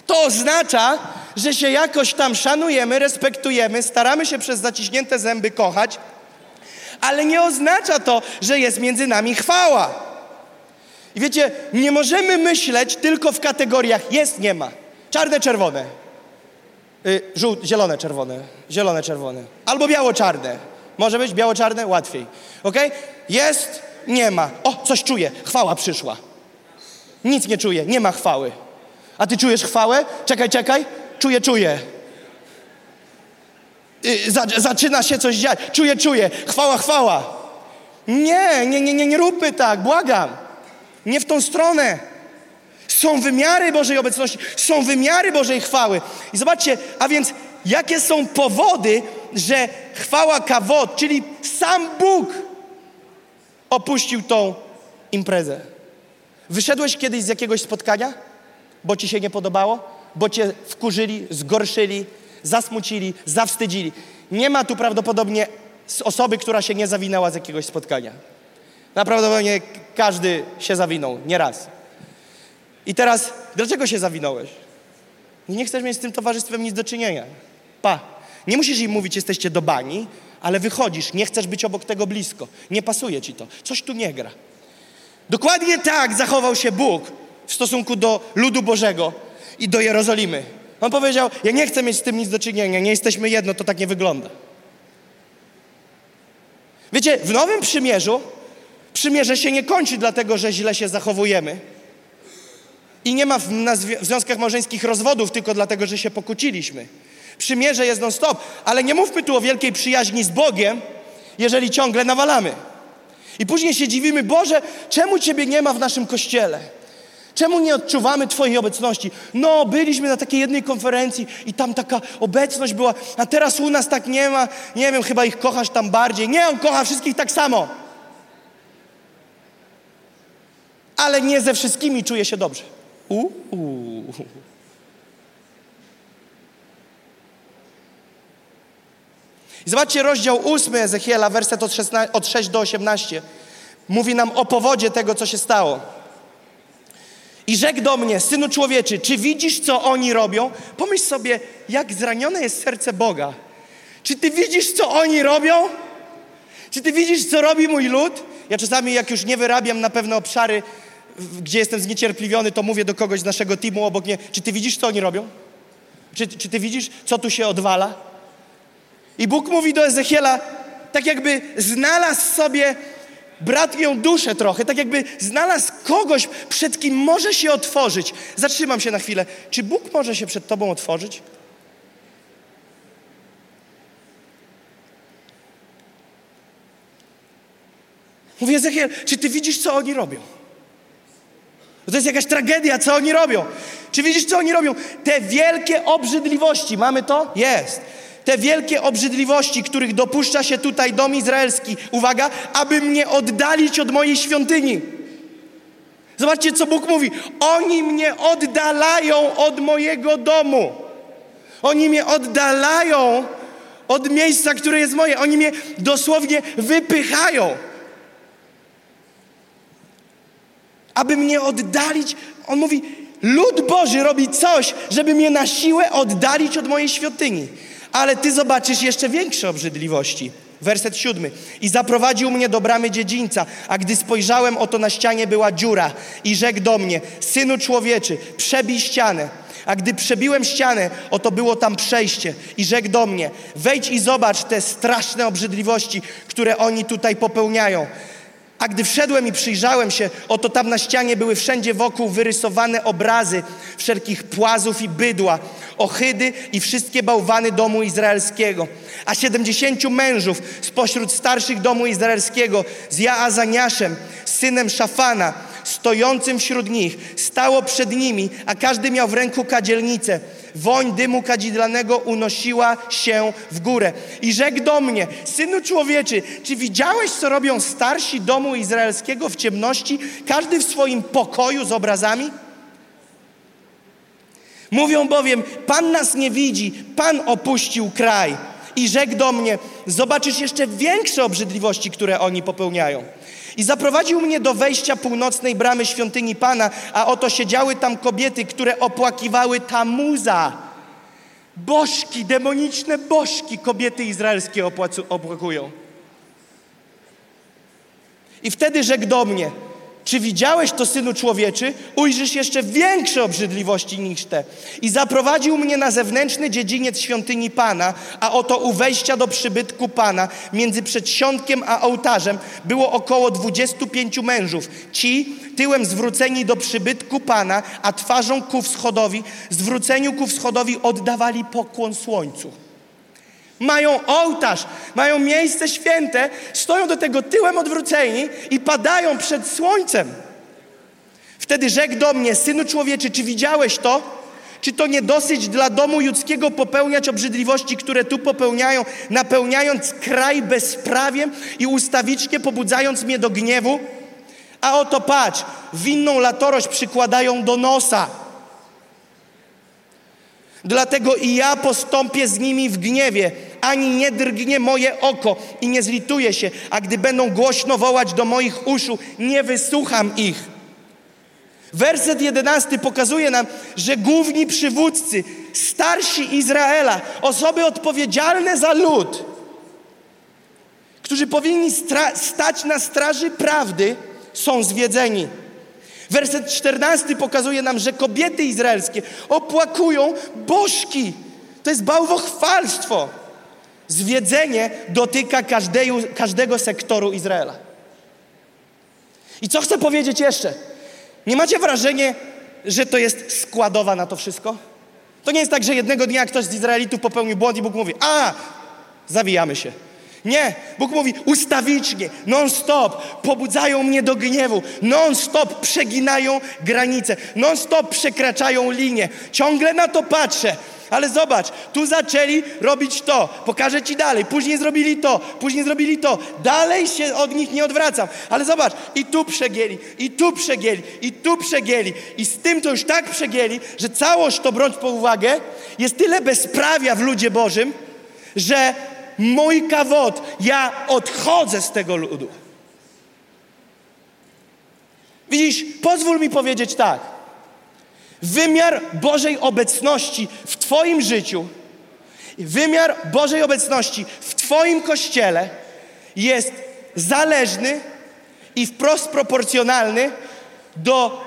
To oznacza, że się jakoś tam szanujemy, respektujemy, staramy się przez zaciśnięte zęby kochać, ale nie oznacza to, że jest między nami chwała. I wiecie, nie możemy myśleć tylko w kategoriach jest, nie ma. Czarne, czerwone. Y, żółte, zielone, czerwone. Zielone, czerwone. Albo biało-czarne. Może być biało-czarne? Łatwiej. Ok? Jest, nie ma. O, coś czuję. Chwała przyszła. Nic nie czuję, nie ma chwały. A ty czujesz chwałę? Czekaj, czekaj. Czuję, czuję. Y, za, zaczyna się coś dziać. Czuję, czuję. Chwała, chwała. Nie, nie, nie, nie, nie róbmy tak, błagam. Nie w tą stronę. Są wymiary Bożej obecności, są wymiary Bożej chwały. I zobaczcie, a więc jakie są powody, że chwała kawot, czyli sam Bóg opuścił tą imprezę. Wyszedłeś kiedyś z jakiegoś spotkania, bo ci się nie podobało, bo cię wkurzyli, zgorszyli, zasmucili, zawstydzili. Nie ma tu prawdopodobnie osoby, która się nie zawinęła z jakiegoś spotkania. Naprawdę każdy się zawinął, nie raz. I teraz, dlaczego się zawinąłeś? Nie chcesz mieć z tym towarzystwem nic do czynienia. Pa. Nie musisz im mówić, jesteście do bani, ale wychodzisz, nie chcesz być obok tego blisko. Nie pasuje ci to. Coś tu nie gra. Dokładnie tak zachował się Bóg w stosunku do ludu Bożego i do Jerozolimy. On powiedział: Ja nie chcę mieć z tym nic do czynienia, nie jesteśmy jedno, to tak nie wygląda. Wiecie, w Nowym Przymierzu Przymierze się nie kończy dlatego, że źle się zachowujemy. I nie ma w, w związkach małżeńskich rozwodów tylko dlatego, że się pokłóciliśmy. Przymierze jest non-stop, ale nie mówmy tu o wielkiej przyjaźni z Bogiem, jeżeli ciągle nawalamy. I później się dziwimy, Boże, czemu Ciebie nie ma w naszym kościele? Czemu nie odczuwamy Twojej obecności? No, byliśmy na takiej jednej konferencji i tam taka obecność była, a teraz u nas tak nie ma. Nie wiem, chyba ich kochasz tam bardziej. Nie, on kocha wszystkich tak samo. Ale nie ze wszystkimi czuję się dobrze. Uuu. I zobaczcie rozdział 8 Ezechiela, werset od, 16, od 6 do 18. Mówi nam o powodzie tego, co się stało. I rzekł do mnie, synu człowieczy, czy widzisz, co oni robią? Pomyśl sobie, jak zranione jest serce Boga. Czy ty widzisz, co oni robią? Czy ty widzisz, co robi mój lud? Ja czasami, jak już nie wyrabiam na pewne obszary gdzie jestem zniecierpliwiony, to mówię do kogoś z naszego teamu obok mnie, czy ty widzisz, co oni robią? Czy, czy ty widzisz, co tu się odwala? I Bóg mówi do Ezechiela, tak jakby znalazł sobie bratnią duszę trochę, tak jakby znalazł kogoś, przed kim może się otworzyć. Zatrzymam się na chwilę. Czy Bóg może się przed tobą otworzyć? Mówi Ezechiel, czy ty widzisz, co oni robią? To jest jakaś tragedia, co oni robią. Czy widzisz, co oni robią? Te wielkie obrzydliwości, mamy to? Jest. Te wielkie obrzydliwości, których dopuszcza się tutaj dom izraelski, uwaga, aby mnie oddalić od mojej świątyni. Zobaczcie, co Bóg mówi. Oni mnie oddalają od mojego domu. Oni mnie oddalają od miejsca, które jest moje. Oni mnie dosłownie wypychają. Aby mnie oddalić. On mówi, lud Boży robi coś, żeby mnie na siłę oddalić od mojej świątyni. Ale ty zobaczysz jeszcze większe obrzydliwości. Werset siódmy. I zaprowadził mnie do bramy dziedzińca, a gdy spojrzałem, oto na ścianie była dziura i rzekł do mnie, synu człowieczy, przebij ścianę. A gdy przebiłem ścianę, oto było tam przejście i rzekł do mnie, wejdź i zobacz te straszne obrzydliwości, które oni tutaj popełniają. A gdy wszedłem i przyjrzałem się, oto tam na ścianie były wszędzie wokół wyrysowane obrazy wszelkich płazów i bydła, ochydy i wszystkie bałwany domu izraelskiego. A siedemdziesięciu mężów spośród starszych domu izraelskiego z Jaazaniaszem, synem Szafana, stojącym wśród nich, stało przed nimi, a każdy miał w ręku kadzielnicę. Woń dymu kadzidlanego unosiła się w górę. I rzekł do mnie, synu człowieczy, czy widziałeś, co robią starsi domu izraelskiego w ciemności, każdy w swoim pokoju z obrazami? Mówią bowiem, Pan nas nie widzi, Pan opuścił kraj. I rzekł do mnie, zobaczysz jeszcze większe obrzydliwości, które oni popełniają. I zaprowadził mnie do wejścia północnej bramy świątyni Pana, a oto siedziały tam kobiety, które opłakiwały Tamuza. Bożki, demoniczne bożki kobiety izraelskie opłacu, opłakują. I wtedy rzekł do mnie, czy widziałeś to, Synu Człowieczy? Ujrzysz jeszcze większe obrzydliwości niż te. I zaprowadził mnie na zewnętrzny dziedziniec świątyni Pana, a oto u wejścia do przybytku Pana, między przedsionkiem a ołtarzem, było około dwudziestu pięciu mężów. Ci tyłem zwróceni do przybytku Pana, a twarzą ku wschodowi, zwróceniu ku wschodowi oddawali pokłon słońcu mają ołtarz, mają miejsce święte, stoją do tego tyłem odwróceni i padają przed słońcem. Wtedy rzekł do mnie, synu człowieczy, czy widziałeś to? Czy to nie dosyć dla domu judzkiego popełniać obrzydliwości, które tu popełniają, napełniając kraj bezprawiem i ustawicznie pobudzając mnie do gniewu? A oto patrz, winną latorość przykładają do nosa. Dlatego i ja postąpię z nimi w gniewie, ani nie drgnie moje oko i nie zlituję się, a gdy będą głośno wołać do moich uszu, nie wysłucham ich. Werset jedenasty pokazuje nam, że główni przywódcy, starsi Izraela, osoby odpowiedzialne za lud, którzy powinni stać na straży prawdy, są zwiedzeni. Werset czternasty pokazuje nam, że kobiety izraelskie opłakują bożki. To jest bałwochwalstwo. Zwiedzenie dotyka każdego, każdego sektoru Izraela. I co chcę powiedzieć jeszcze? Nie macie wrażenia, że to jest składowa na to wszystko? To nie jest tak, że jednego dnia ktoś z Izraelitów popełnił błąd i Bóg mówi, a, zawijamy się. Nie, Bóg mówi ustawicznie, non-stop, pobudzają mnie do gniewu, non-stop przeginają granice, non-stop przekraczają linię. Ciągle na to patrzę, ale zobacz, tu zaczęli robić to, pokażę ci dalej, później zrobili to, później zrobili to, dalej się od nich nie odwracam, ale zobacz, i tu przegieli, i tu przegieli, i tu przegieli, i z tym to już tak przegieli, że całość to brać po uwagę, jest tyle bezprawia w ludzie Bożym, że mój kawod, ja odchodzę z tego ludu. Widzisz, pozwól mi powiedzieć tak. Wymiar Bożej obecności w Twoim życiu, wymiar Bożej obecności w Twoim kościele jest zależny i wprost proporcjonalny do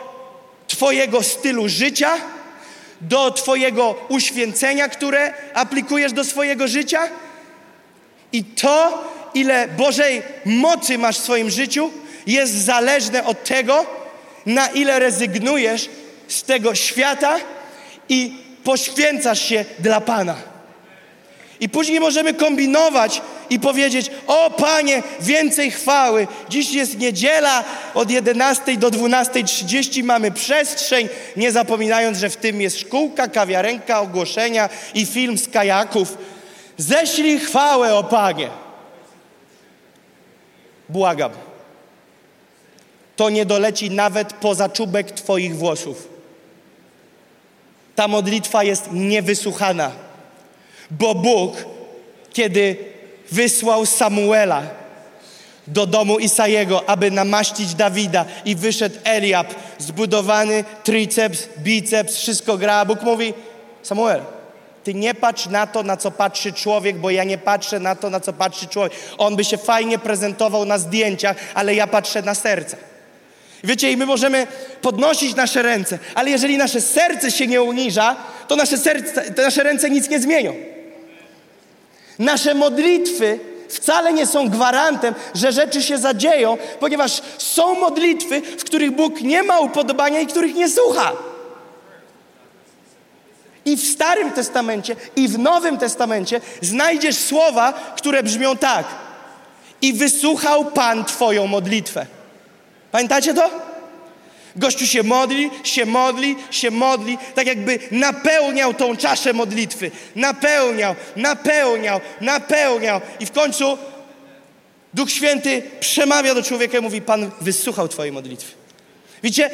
Twojego stylu życia, do Twojego uświęcenia, które aplikujesz do swojego życia. I to, ile Bożej mocy masz w swoim życiu, jest zależne od tego, na ile rezygnujesz z tego świata i poświęcasz się dla Pana. I później możemy kombinować i powiedzieć: O Panie, więcej chwały. Dziś jest niedziela, od 11 do 12.30 mamy przestrzeń, nie zapominając, że w tym jest szkółka, kawiarenka, ogłoszenia i film z kajaków. Ześlij chwałę, o Panie. Błagam. To nie doleci nawet poza czubek Twoich włosów. Ta modlitwa jest niewysłuchana, bo Bóg, kiedy wysłał Samuela, do domu Isajego, aby namaścić Dawida i wyszedł Eliab, zbudowany triceps, biceps, wszystko gra. Bóg mówi, Samuel, ty nie patrz na to, na co patrzy człowiek, bo ja nie patrzę na to, na co patrzy człowiek. On by się fajnie prezentował na zdjęciach, ale ja patrzę na serce. Wiecie, i my możemy podnosić nasze ręce, ale jeżeli nasze serce się nie uniża, to nasze, serce, nasze ręce nic nie zmienią. Nasze modlitwy wcale nie są gwarantem, że rzeczy się zadzieją, ponieważ są modlitwy, w których Bóg nie ma upodobania i których nie słucha. I w Starym Testamencie, i w Nowym Testamencie znajdziesz słowa, które brzmią tak. I wysłuchał Pan Twoją modlitwę. Pamiętacie to? Gościu się modli, się modli, się modli, tak jakby napełniał tą czaszę modlitwy. Napełniał, napełniał, napełniał. I w końcu Duch Święty przemawia do człowieka i mówi: Pan wysłuchał Twojej modlitwy. Widzicie,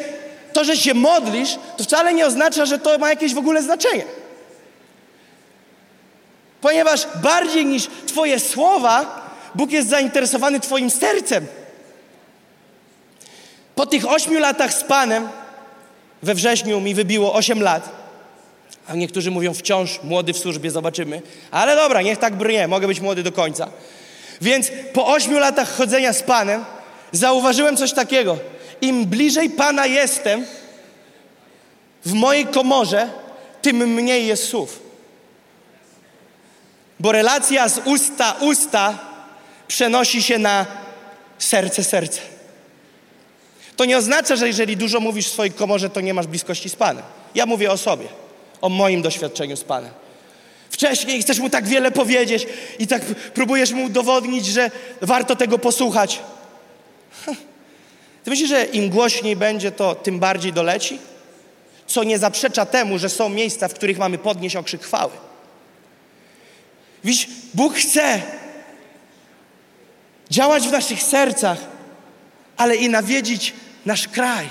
to, że się modlisz, to wcale nie oznacza, że to ma jakieś w ogóle znaczenie. Ponieważ bardziej niż Twoje słowa, Bóg jest zainteresowany Twoim sercem. Po tych ośmiu latach z Panem, we wrześniu mi wybiło osiem lat, a niektórzy mówią wciąż młody w służbie, zobaczymy. Ale dobra, niech tak brnie, mogę być młody do końca. Więc po ośmiu latach chodzenia z Panem zauważyłem coś takiego. Im bliżej Pana jestem w mojej komorze, tym mniej jest słów. Bo relacja z usta usta przenosi się na serce serce. To nie oznacza, że jeżeli dużo mówisz w swojej komorze, to nie masz bliskości z Panem. Ja mówię o sobie, o moim doświadczeniu z Panem. Wcześniej chcesz mu tak wiele powiedzieć i tak próbujesz mu udowodnić, że warto tego posłuchać. Ty myślisz, że im głośniej będzie, to tym bardziej doleci? Co nie zaprzecza temu, że są miejsca, w których mamy podnieść okrzyk chwały. Widzisz, Bóg chce działać w naszych sercach, ale i nawiedzić nasz kraj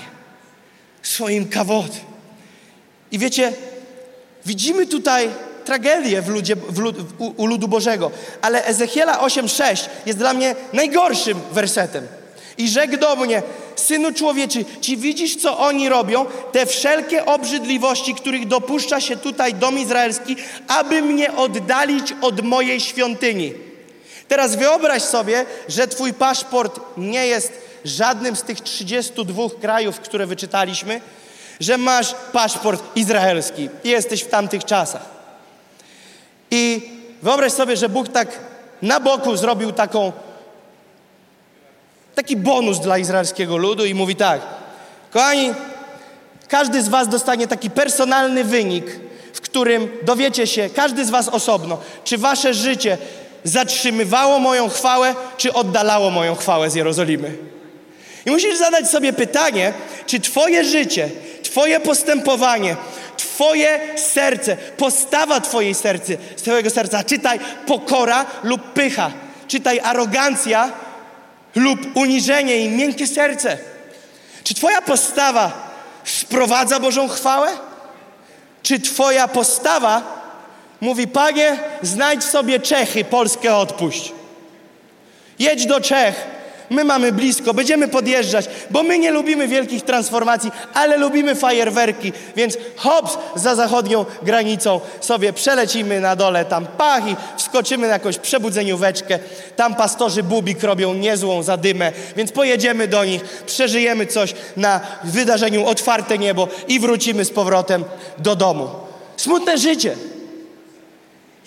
swoim kawod. I wiecie, widzimy tutaj tragedię w ludzie, w lud, u, u ludu Bożego, ale Ezechiela 8,6 jest dla mnie najgorszym wersetem. I rzekł do mnie, synu człowieczy, czy widzisz, co oni robią? Te wszelkie obrzydliwości, których dopuszcza się tutaj dom izraelski, aby mnie oddalić od mojej świątyni. Teraz wyobraź sobie, że twój paszport nie jest żadnym z tych 32 krajów, które wyczytaliśmy, że masz paszport izraelski i jesteś w tamtych czasach. I wyobraź sobie, że Bóg tak na boku zrobił taką taki bonus dla izraelskiego ludu i mówi tak: Kochani, każdy z Was dostanie taki personalny wynik, w którym dowiecie się, każdy z Was osobno, czy Wasze życie zatrzymywało moją chwałę, czy oddalało moją chwałę z Jerozolimy. I musisz zadać sobie pytanie, czy Twoje życie, Twoje postępowanie, Twoje serce, postawa Twojej sercy, Twojego serca, czytaj pokora lub pycha, czytaj arogancja lub uniżenie i miękkie serce. Czy Twoja postawa sprowadza Bożą chwałę? Czy Twoja postawa mówi, Panie, znajdź sobie Czechy, Polskę odpuść. Jedź do Czech, my mamy blisko, będziemy podjeżdżać, bo my nie lubimy wielkich transformacji, ale lubimy fajerwerki, więc hops za zachodnią granicą sobie przelecimy na dole tam pach i wskoczymy na jakąś przebudzenióweczkę, tam pastorzy bubik robią niezłą zadymę, więc pojedziemy do nich, przeżyjemy coś na wydarzeniu Otwarte Niebo i wrócimy z powrotem do domu. Smutne życie.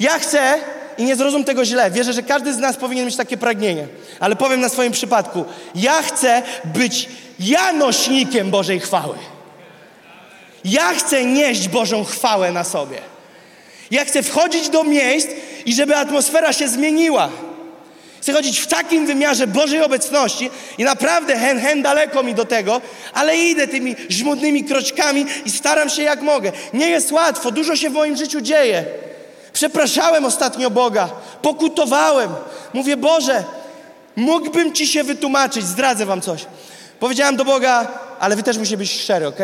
Ja chcę, i nie zrozum tego źle. Wierzę, że każdy z nas powinien mieć takie pragnienie. Ale powiem na swoim przypadku. Ja chcę być ja nośnikiem Bożej chwały. Ja chcę nieść Bożą chwałę na sobie. Ja chcę wchodzić do miejsc i żeby atmosfera się zmieniła. Chcę chodzić w takim wymiarze Bożej obecności i naprawdę hen, hen daleko mi do tego, ale idę tymi żmudnymi kroczkami i staram się jak mogę. Nie jest łatwo, dużo się w moim życiu dzieje. Przepraszałem ostatnio Boga, pokutowałem. Mówię, Boże, mógłbym Ci się wytłumaczyć, zdradzę Wam coś. Powiedziałem do Boga, ale Wy też musicie być szczery, ok?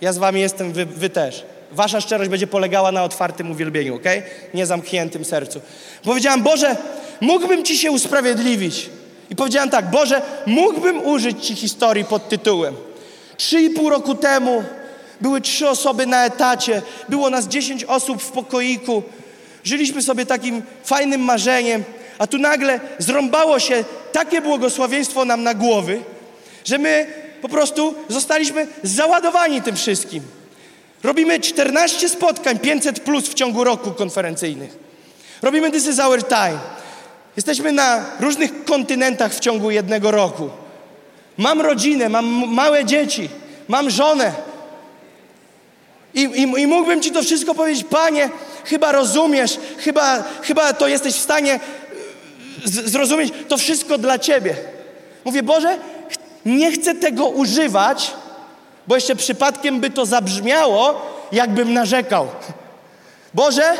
Ja z Wami jestem, wy, wy też. Wasza szczerość będzie polegała na otwartym uwielbieniu, ok? Nie zamkniętym sercu. Powiedziałem, Boże, mógłbym Ci się usprawiedliwić. I powiedziałem tak, Boże, mógłbym użyć Ci historii pod tytułem. Trzy i pół roku temu były trzy osoby na etacie, było nas dziesięć osób w pokoiku. Żyliśmy sobie takim fajnym marzeniem, a tu nagle zrąbało się takie błogosławieństwo nam na głowy, że my po prostu zostaliśmy załadowani tym wszystkim. Robimy 14 spotkań 500 plus w ciągu roku konferencyjnych. Robimy This is our time. Jesteśmy na różnych kontynentach w ciągu jednego roku. Mam rodzinę, mam małe dzieci, mam żonę. I, i, I mógłbym Ci to wszystko powiedzieć, Panie, chyba rozumiesz, chyba, chyba to jesteś w stanie z, zrozumieć, to wszystko dla Ciebie. Mówię, Boże, nie chcę tego używać, bo jeszcze przypadkiem by to zabrzmiało, jakbym narzekał. Boże,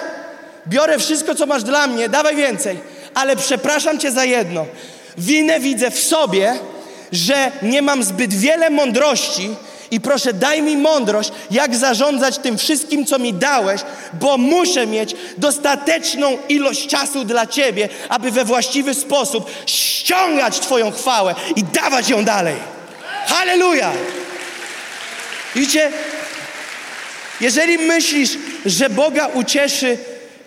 biorę wszystko, co masz dla mnie, dawaj więcej, ale przepraszam Cię za jedno. Winę widzę w sobie, że nie mam zbyt wiele mądrości i proszę, daj mi mądrość, jak zarządzać tym wszystkim, co mi dałeś, bo muszę mieć dostateczną ilość czasu dla Ciebie, aby we właściwy sposób ściągać Twoją chwałę i dawać ją dalej. Halleluja! Widzicie, jeżeli myślisz, że Boga ucieszy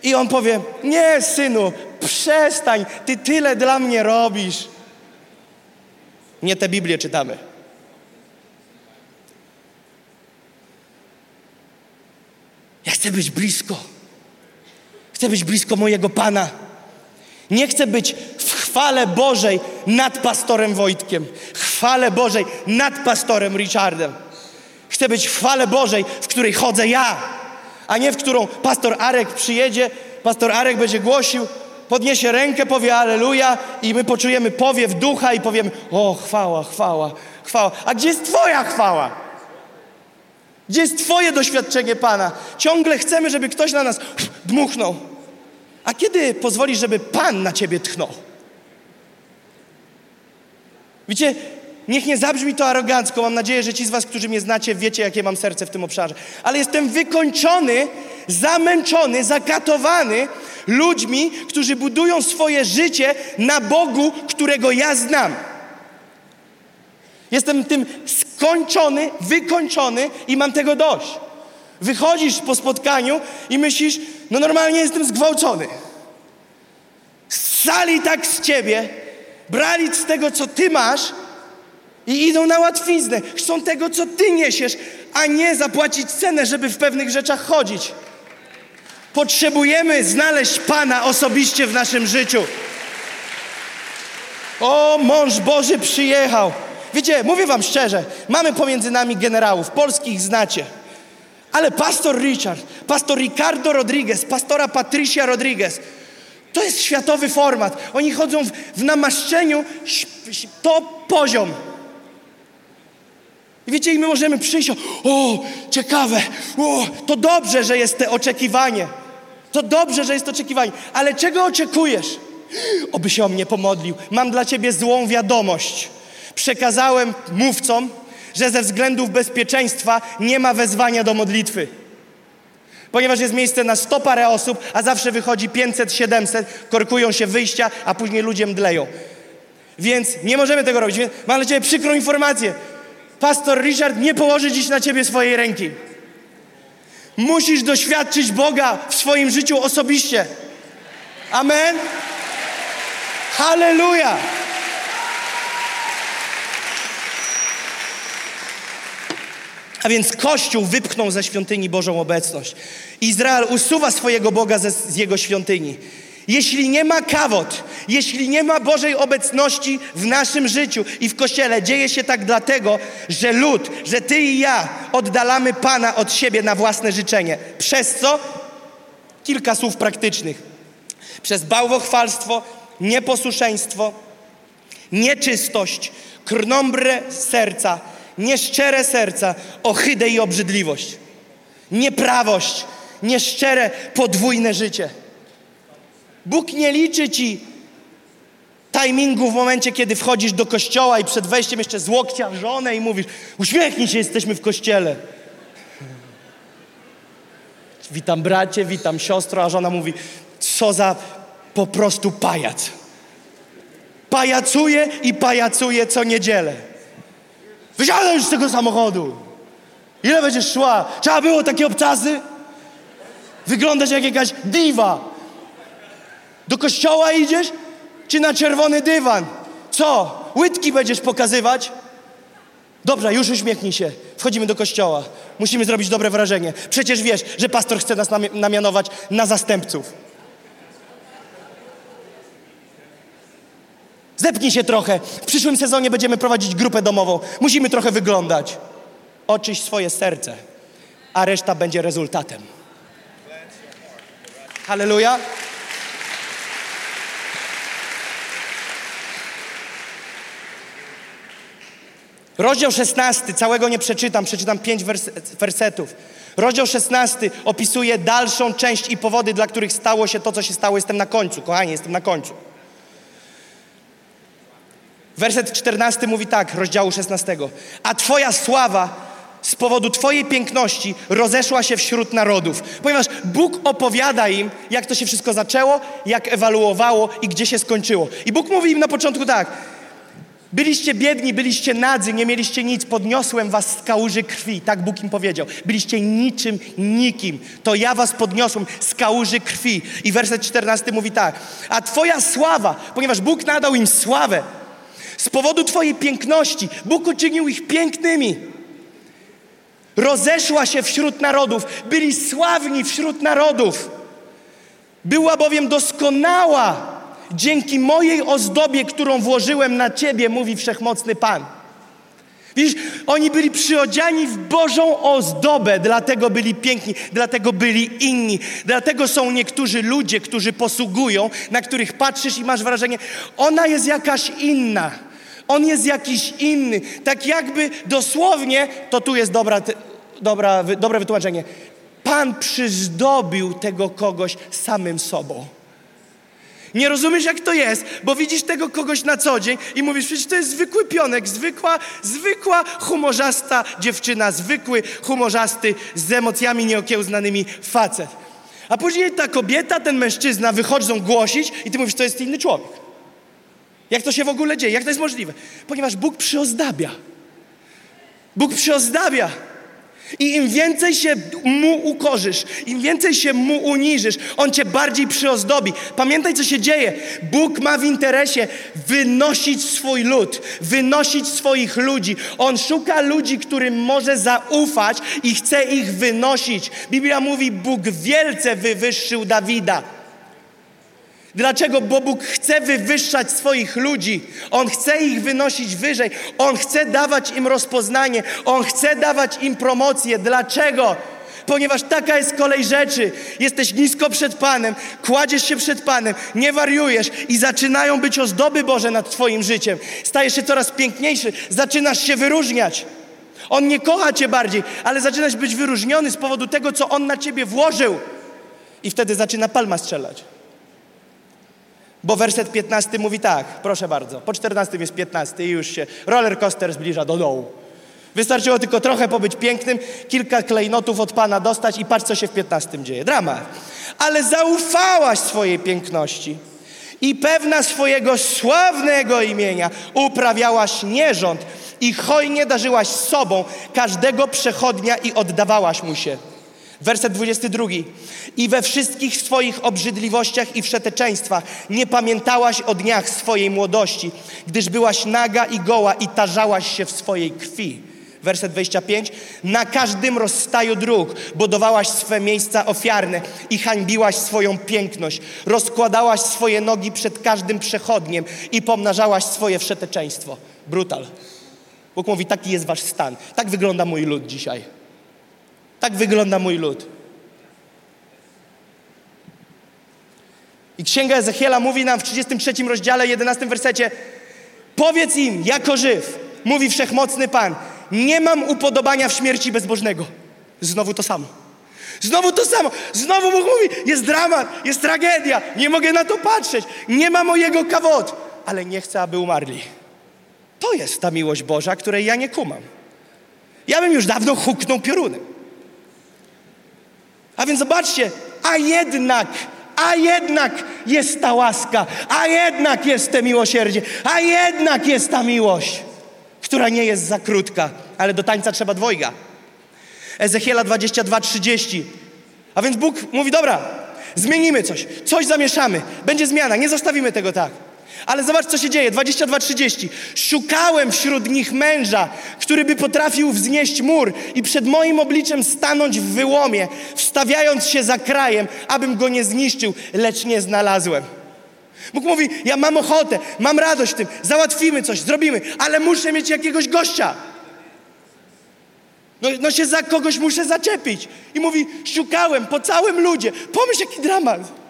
i On powie, nie synu, przestań, Ty tyle dla mnie robisz. Nie tę Biblię czytamy. Chcę być blisko. Chcę być blisko mojego Pana. Nie chcę być w chwale Bożej nad pastorem Wojtkiem, chwale Bożej nad pastorem Richardem. Chcę być w chwale Bożej, w której chodzę ja, a nie w którą pastor Arek przyjedzie, pastor Arek będzie głosił, podniesie rękę, powie Aleluja i my poczujemy powiew ducha i powiemy o chwała, chwała, chwała. A gdzie jest Twoja chwała? Gdzie jest Twoje doświadczenie Pana? Ciągle chcemy, żeby ktoś na nas dmuchnął. A kiedy pozwolisz, żeby Pan na Ciebie tchnął? Widzicie, niech nie zabrzmi to arogancko. Mam nadzieję, że ci z Was, którzy mnie znacie, wiecie, jakie mam serce w tym obszarze. Ale jestem wykończony, zamęczony, zakatowany ludźmi, którzy budują swoje życie na Bogu, którego ja znam. Jestem tym skończony, wykończony i mam tego dość. Wychodzisz po spotkaniu i myślisz, no normalnie jestem zgwałcony. Ssali tak z ciebie, brali z tego, co ty masz i idą na łatwiznę. Chcą tego, co ty niesiesz, a nie zapłacić cenę, żeby w pewnych rzeczach chodzić. Potrzebujemy znaleźć Pana osobiście w naszym życiu. O, mąż Boży przyjechał. Wiecie, mówię wam szczerze, mamy pomiędzy nami generałów, polskich znacie. Ale pastor Richard, pastor Ricardo Rodriguez, pastora Patricia Rodriguez, to jest światowy format. Oni chodzą w, w namaszczeniu, to poziom. I wiecie, i my możemy przyjść, o, ciekawe, o, to dobrze, że jest te oczekiwanie. To dobrze, że jest oczekiwanie. Ale czego oczekujesz? Oby się o mnie pomodlił. Mam dla ciebie złą wiadomość. Przekazałem mówcom, że ze względów bezpieczeństwa nie ma wezwania do modlitwy. Ponieważ jest miejsce na sto parę osób, a zawsze wychodzi 500, 700, korkują się wyjścia, a później ludzie mdleją. Więc nie możemy tego robić. Mam dla Ciebie przykrą informację. Pastor Richard nie położy dziś na Ciebie swojej ręki. Musisz doświadczyć Boga w swoim życiu osobiście. Amen. Hallelujah. A więc Kościół wypchnął ze świątyni Bożą obecność. Izrael usuwa swojego Boga ze, z jego świątyni. Jeśli nie ma kawot, jeśli nie ma Bożej obecności w naszym życiu i w Kościele, dzieje się tak dlatego, że lud, że Ty i ja oddalamy Pana od siebie na własne życzenie. Przez co? Kilka słów praktycznych. Przez bałwochwalstwo, nieposłuszeństwo, nieczystość, krnąbrę serca, nieszczere serca, ohydę i obrzydliwość, nieprawość, nieszczere, podwójne życie. Bóg nie liczy ci timingu w momencie, kiedy wchodzisz do kościoła i przed wejściem jeszcze z łokcia żonę i mówisz uśmiechnij się, jesteśmy w kościele. Witam bracie, witam siostro, a żona mówi co za po prostu pajac. Pajacuje i pajacuje co niedzielę. Wysiadaj już z tego samochodu. Ile będziesz szła? Trzeba było takie obcasy? Wyglądasz jak jakaś diwa. Do kościoła idziesz? Czy na czerwony dywan? Co? Łydki będziesz pokazywać? Dobrze, już uśmiechnij się. Wchodzimy do kościoła. Musimy zrobić dobre wrażenie. Przecież wiesz, że pastor chce nas nami- namianować na zastępców. Zepnij się trochę. W przyszłym sezonie będziemy prowadzić grupę domową. Musimy trochę wyglądać. Oczyść swoje serce, a reszta będzie rezultatem. Halleluja. Rozdział 16, całego nie przeczytam, przeczytam pięć wers wersetów. Rozdział 16 opisuje dalszą część i powody, dla których stało się to, co się stało. Jestem na końcu, kochani, jestem na końcu. Werset 14 mówi tak, rozdziału 16. A Twoja sława z powodu Twojej piękności rozeszła się wśród narodów. Ponieważ Bóg opowiada im, jak to się wszystko zaczęło, jak ewaluowało i gdzie się skończyło. I Bóg mówi im na początku tak. Byliście biedni, byliście nadzy, nie mieliście nic, podniosłem was z kałuży krwi, tak Bóg im powiedział. Byliście niczym, nikim, to ja was podniosłem z kałuży krwi. I werset 14 mówi tak, a twoja sława, ponieważ Bóg nadał im sławę, z powodu twojej piękności, Bóg uczynił ich pięknymi. Rozeszła się wśród narodów, byli sławni wśród narodów. Była bowiem doskonała dzięki mojej ozdobie, którą włożyłem na ciebie, mówi wszechmocny Pan. Widzisz, oni byli przyodziani w Bożą ozdobę, dlatego byli piękni, dlatego byli inni. Dlatego są niektórzy ludzie, którzy posługują, na których patrzysz i masz wrażenie, ona jest jakaś inna. On jest jakiś inny. Tak jakby dosłownie, to tu jest dobra, dobra, dobre wytłumaczenie. Pan przyzdobił tego kogoś samym sobą. Nie rozumiesz, jak to jest, bo widzisz tego kogoś na co dzień i mówisz, przecież to jest zwykły pionek, zwykła, zwykła humorzasta dziewczyna, zwykły humorzasty z emocjami nieokiełznanymi facet. A później ta kobieta, ten mężczyzna wychodzą głosić i ty mówisz, to jest inny człowiek. Jak to się w ogóle dzieje? Jak to jest możliwe? Ponieważ Bóg przyozdabia. Bóg przyozdabia. I im więcej się mu ukorzysz, im więcej się mu uniżysz, on cię bardziej przyozdobi. Pamiętaj, co się dzieje. Bóg ma w interesie wynosić swój lud, wynosić swoich ludzi. On szuka ludzi, którym może zaufać i chce ich wynosić. Biblia mówi, Bóg wielce wywyższył Dawida. Dlaczego? Bo Bóg chce wywyższać swoich ludzi. On chce ich wynosić wyżej. On chce dawać im rozpoznanie. On chce dawać im promocję. Dlaczego? Ponieważ taka jest kolej rzeczy. Jesteś nisko przed Panem, kładziesz się przed Panem, nie wariujesz i zaczynają być ozdoby Boże nad Twoim życiem. Stajesz się coraz piękniejszy, zaczynasz się wyróżniać. On nie kocha Cię bardziej, ale zaczynasz być wyróżniony z powodu tego, co On na Ciebie włożył. I wtedy zaczyna palma strzelać. Bo werset 15 mówi tak, proszę bardzo, po 14 jest 15 i już się roller coaster zbliża do dołu. Wystarczyło tylko trochę pobyć pięknym, kilka klejnotów od Pana dostać i patrz, co się w 15 dzieje. Dramat. Ale zaufałaś swojej piękności i pewna swojego sławnego imienia uprawiałaś nierząd i hojnie darzyłaś sobą każdego przechodnia i oddawałaś mu się. Werset 22. I we wszystkich swoich obrzydliwościach i wszeteczeństwach nie pamiętałaś o dniach swojej młodości, gdyż byłaś naga i goła i tarzałaś się w swojej krwi. Werset 25. Na każdym rozstaju dróg budowałaś swe miejsca ofiarne i hańbiłaś swoją piękność. Rozkładałaś swoje nogi przed każdym przechodniem i pomnażałaś swoje wszeteczeństwo. Brutal. Bóg mówi, taki jest wasz stan. Tak wygląda mój lud dzisiaj. Tak wygląda mój lud. I Księga Ezechiela mówi nam w 33 rozdziale, 11 wersecie Powiedz im, jako żyw, mówi Wszechmocny Pan, nie mam upodobania w śmierci bezbożnego. Znowu to samo. Znowu to samo. Znowu Bóg mówi, jest dramat, jest tragedia, nie mogę na to patrzeć, nie ma mojego kawot, ale nie chcę, aby umarli. To jest ta miłość Boża, której ja nie kumam. Ja bym już dawno huknął piorunem. A więc zobaczcie, a jednak, a jednak jest ta łaska, a jednak jest te miłosierdzie, a jednak jest ta miłość, która nie jest za krótka, ale do tańca trzeba dwojga. Ezechiela 22:30. A więc Bóg mówi: Dobra, zmienimy coś, coś zamieszamy, będzie zmiana, nie zostawimy tego tak. Ale zobacz, co się dzieje. 22:30. Szukałem wśród nich męża, który by potrafił wznieść mur i przed moim obliczem stanąć w wyłomie, wstawiając się za krajem, abym go nie zniszczył, lecz nie znalazłem. Bóg mówi: Ja mam ochotę, mam radość w tym, załatwimy coś, zrobimy, ale muszę mieć jakiegoś gościa. No, no się za kogoś muszę zaczepić. I mówi: Szukałem po całym ludzie. Pomyśl, jaki dramat.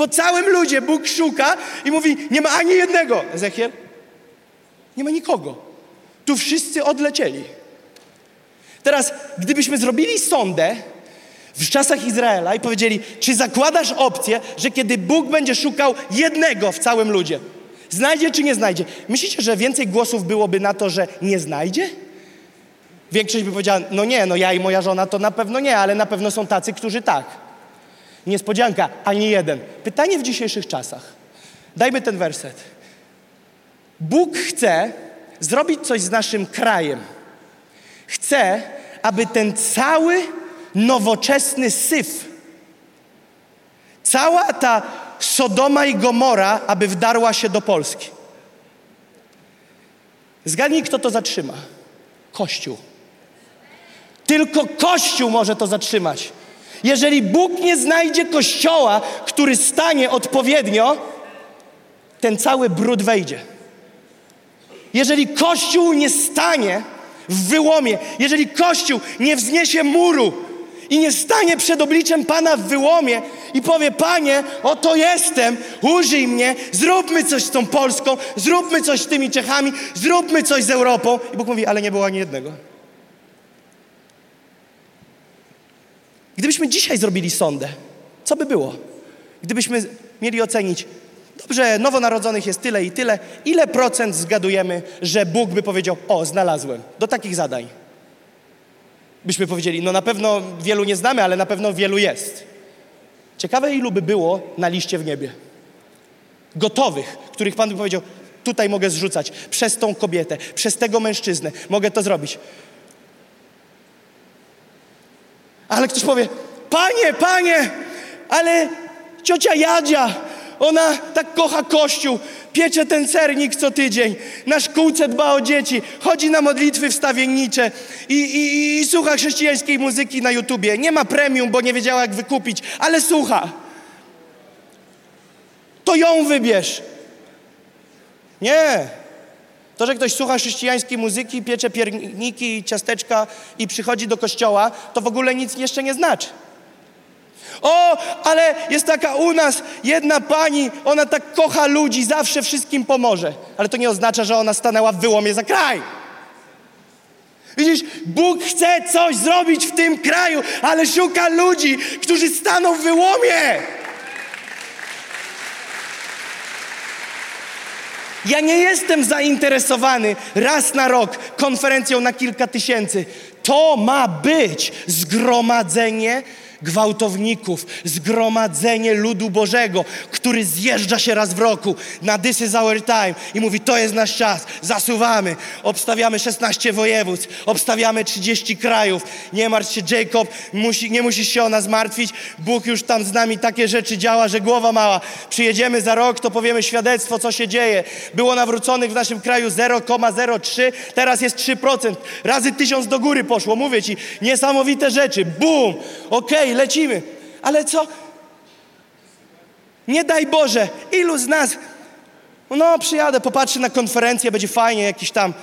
Po całym ludzie Bóg szuka i mówi, nie ma ani jednego. Ezechiel, nie ma nikogo. Tu wszyscy odlecieli. Teraz, gdybyśmy zrobili sondę w czasach Izraela i powiedzieli, czy zakładasz opcję, że kiedy Bóg będzie szukał jednego w całym ludzie, znajdzie czy nie znajdzie? Myślicie, że więcej głosów byłoby na to, że nie znajdzie? Większość by powiedziała, no nie, no ja i moja żona to na pewno nie, ale na pewno są tacy, którzy tak. Niespodzianka, ani jeden. Pytanie w dzisiejszych czasach. Dajmy ten werset. Bóg chce zrobić coś z naszym krajem. Chce, aby ten cały nowoczesny syf, cała ta Sodoma i Gomora, aby wdarła się do Polski. Zgadnij, kto to zatrzyma. Kościół. Tylko Kościół może to zatrzymać. Jeżeli Bóg nie znajdzie kościoła, który stanie odpowiednio, ten cały brud wejdzie. Jeżeli Kościół nie stanie w wyłomie, jeżeli Kościół nie wzniesie muru i nie stanie przed obliczem Pana w wyłomie i powie: Panie, oto jestem, użyj mnie, zróbmy coś z tą Polską, zróbmy coś z tymi Czechami, zróbmy coś z Europą. I Bóg mówi: Ale nie było ani jednego. Gdybyśmy dzisiaj zrobili sondę, co by było? Gdybyśmy mieli ocenić, dobrze, nowonarodzonych jest tyle i tyle, ile procent zgadujemy, że Bóg by powiedział, o, znalazłem, do takich zadań? Byśmy powiedzieli, no na pewno wielu nie znamy, ale na pewno wielu jest. Ciekawe, ilu by było na liście w niebie. Gotowych, których Pan by powiedział, tutaj mogę zrzucać, przez tą kobietę, przez tego mężczyznę, mogę to zrobić. Ale ktoś powie, panie, panie, ale ciocia Jadzia, ona tak kocha Kościół, piecze ten sernik co tydzień, na szkółce dba o dzieci, chodzi na modlitwy wstawiennicze i, i, i słucha chrześcijańskiej muzyki na YouTubie. Nie ma premium, bo nie wiedziała jak wykupić, ale słucha. To ją wybierz. Nie. To, że ktoś słucha chrześcijańskiej muzyki, piecze pierniki i ciasteczka i przychodzi do kościoła, to w ogóle nic jeszcze nie znaczy. O, ale jest taka u nas jedna pani, ona tak kocha ludzi, zawsze wszystkim pomoże. Ale to nie oznacza, że ona stanęła w wyłomie za kraj. Widzisz, Bóg chce coś zrobić w tym kraju, ale szuka ludzi, którzy staną w wyłomie. Ja nie jestem zainteresowany raz na rok konferencją na kilka tysięcy. To ma być zgromadzenie gwałtowników, zgromadzenie ludu Bożego, który zjeżdża się raz w roku na This is our time i mówi, to jest nasz czas, zasuwamy, obstawiamy 16 województw, obstawiamy 30 krajów, nie martw się Jacob, musi, nie musisz się o nas martwić, Bóg już tam z nami takie rzeczy działa, że głowa mała. Przyjedziemy za rok, to powiemy świadectwo, co się dzieje. Było nawróconych w naszym kraju 0,03, teraz jest 3%, razy tysiąc do góry poszło, mówię Ci, niesamowite rzeczy, bum, okej, lecimy. Ale co? Nie daj Boże, ilu z nas, no przyjadę, popatrzę na konferencję, będzie fajnie, jakiś tam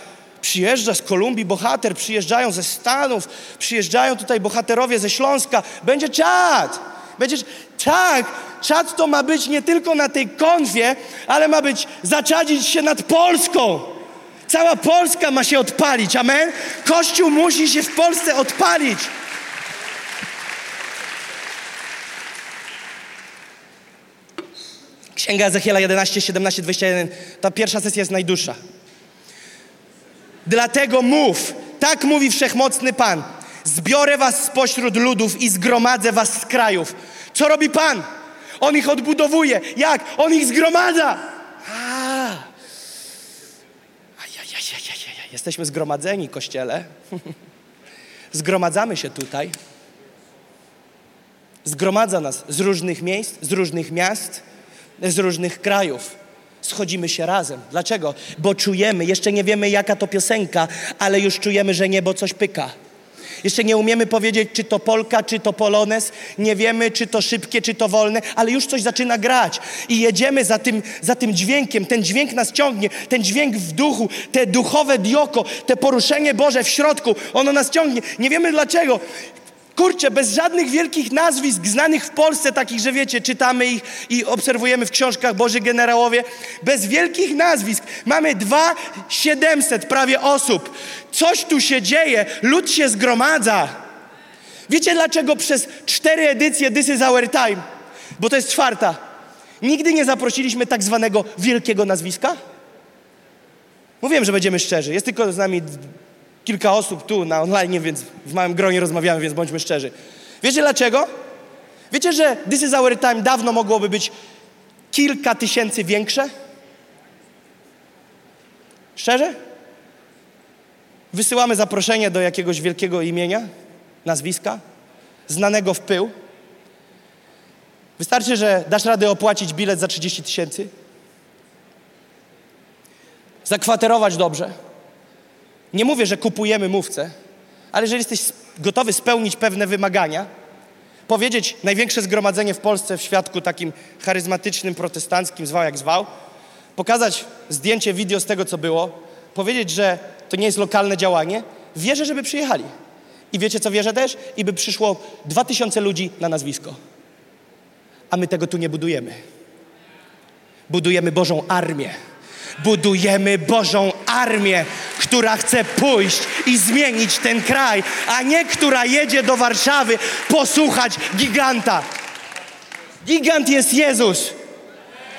przyjeżdża z Kolumbii bohater, przyjeżdżają ze Stanów, przyjeżdżają tutaj bohaterowie ze Śląska, będzie czad. Będziesz, tak, czad to ma być nie tylko na tej konwie, ale ma być, zaczadzić się nad Polską. Cała Polska ma się odpalić, amen? Kościół musi się w Polsce odpalić. Księga Ezechiela 11, 17, 21. Ta pierwsza sesja jest najdłuższa. Dlatego mów, tak mówi wszechmocny Pan. Zbiorę was spośród ludów i zgromadzę was z krajów. Co robi Pan? On ich odbudowuje. Jak? On ich zgromadza. A. Jesteśmy zgromadzeni, kościele. *laughs* Zgromadzamy się tutaj. Zgromadza nas z różnych miejsc, z różnych miast, z różnych krajów. Schodzimy się razem. Dlaczego? Bo czujemy, jeszcze nie wiemy jaka to piosenka, ale już czujemy, że niebo coś pyka. Jeszcze nie umiemy powiedzieć, czy to polka, czy to polones. Nie wiemy, czy to szybkie, czy to wolne, ale już coś zaczyna grać. I jedziemy za tym, za tym dźwiękiem. Ten dźwięk nas ciągnie, ten dźwięk w duchu, te duchowe dioko, te poruszenie Boże w środku, ono nas ciągnie. Nie wiemy dlaczego. Kurczę, bez żadnych wielkich nazwisk znanych w Polsce, takich, że wiecie, czytamy ich i obserwujemy w książkach Boży Generałowie. Bez wielkich nazwisk mamy dwa siedemset prawie osób. Coś tu się dzieje, lud się zgromadza. Wiecie dlaczego przez cztery edycje This is our time? Bo to jest czwarta. Nigdy nie zaprosiliśmy tak zwanego wielkiego nazwiska? Mówiłem, że będziemy szczerzy. Jest tylko z nami kilka osób tu na online, więc w małym gronie rozmawiamy, więc bądźmy szczerzy. Wiecie dlaczego? Wiecie, że This is our time dawno mogłoby być kilka tysięcy większe? Szczerze? Wysyłamy zaproszenie do jakiegoś wielkiego imienia, nazwiska, znanego w pył. Wystarczy, że dasz radę opłacić bilet za 30 tysięcy, zakwaterować dobrze. Nie mówię, że kupujemy mówcę, ale jeżeli jesteś gotowy spełnić pewne wymagania, powiedzieć największe zgromadzenie w Polsce w świadku takim charyzmatycznym, protestanckim, zwał jak zwał, pokazać zdjęcie, wideo z tego, co było, powiedzieć, że to nie jest lokalne działanie, wierzę, żeby przyjechali. I wiecie, co wierzę też? I by przyszło dwa tysiące ludzi na nazwisko. A my tego tu nie budujemy. Budujemy Bożą armię. Budujemy Bożą armię, która chce pójść i zmienić ten kraj, a nie która jedzie do Warszawy posłuchać giganta. Gigant jest Jezus.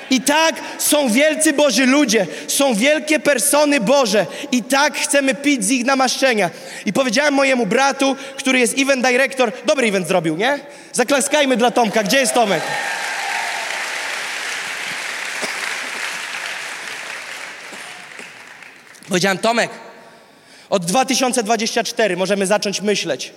I tak są wielcy Boży ludzie, są wielkie persony Boże i tak chcemy pić z ich namaszczenia. I powiedziałem mojemu bratu, który jest event director, dobry event zrobił, nie? Zaklaskajmy dla Tomka. Gdzie jest Tomek? Powiedziałem, Tomek, od 2024 możemy zacząć myśleć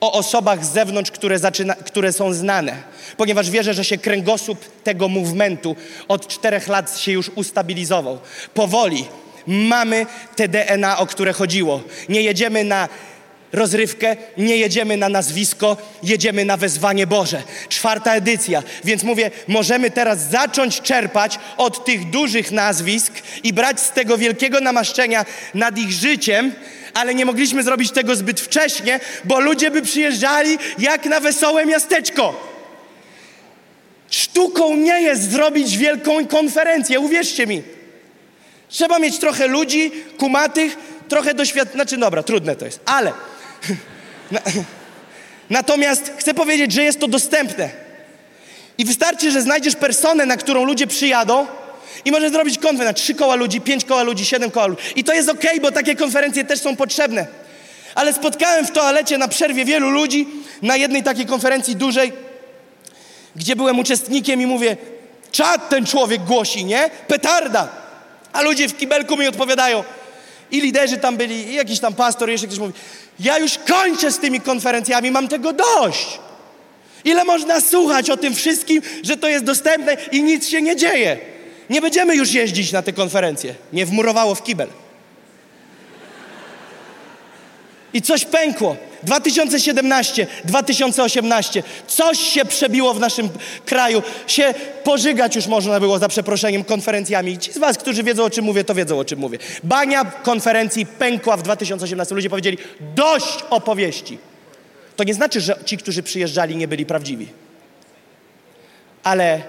o osobach z zewnątrz, które, zaczyna, które są znane, ponieważ wierzę, że się kręgosłup tego movementu od czterech lat się już ustabilizował. Powoli mamy te DNA, o które chodziło. Nie jedziemy na rozrywkę, nie jedziemy na nazwisko, jedziemy na wezwanie Boże. Czwarta edycja, więc mówię, możemy teraz zacząć czerpać od tych dużych nazwisk i brać z tego wielkiego namaszczenia nad ich życiem, ale nie mogliśmy zrobić tego zbyt wcześnie, bo ludzie by przyjeżdżali jak na wesołe miasteczko. Sztuką nie jest zrobić wielką konferencję, uwierzcie mi. Trzeba mieć trochę ludzi, kumatych, trochę doświadczenia. Znaczy, dobra, trudne to jest, ale. Natomiast chcę powiedzieć, że jest to dostępne. I wystarczy, że znajdziesz personę, na którą ludzie przyjadą i możesz zrobić konferencję na trzy koła ludzi, pięć koła ludzi, siedem koła ludzi. I to jest ok, bo takie konferencje też są potrzebne. Ale spotkałem w toalecie na przerwie wielu ludzi na jednej takiej konferencji dużej, gdzie byłem uczestnikiem i mówię, czad ten człowiek głosi, nie? Petarda. A ludzie w kibelku mi odpowiadają. I liderzy tam byli, i jakiś tam pastor, jeszcze ktoś mówi, ja już kończę z tymi konferencjami, mam tego dość. Ile można słuchać o tym wszystkim, że to jest dostępne i nic się nie dzieje. Nie będziemy już jeździć na te konferencje. Nie wmurowało w kibel. I coś pękło. 2017, 2018. Coś się przebiło w naszym kraju. Się pożygać już można było za przeproszeniem konferencjami. Ci z was, którzy wiedzą o czym mówię, to wiedzą o czym mówię. Bania konferencji pękła w 2018. Ludzie powiedzieli dość opowieści. To nie znaczy, że ci, którzy przyjeżdżali, nie byli prawdziwi. Ale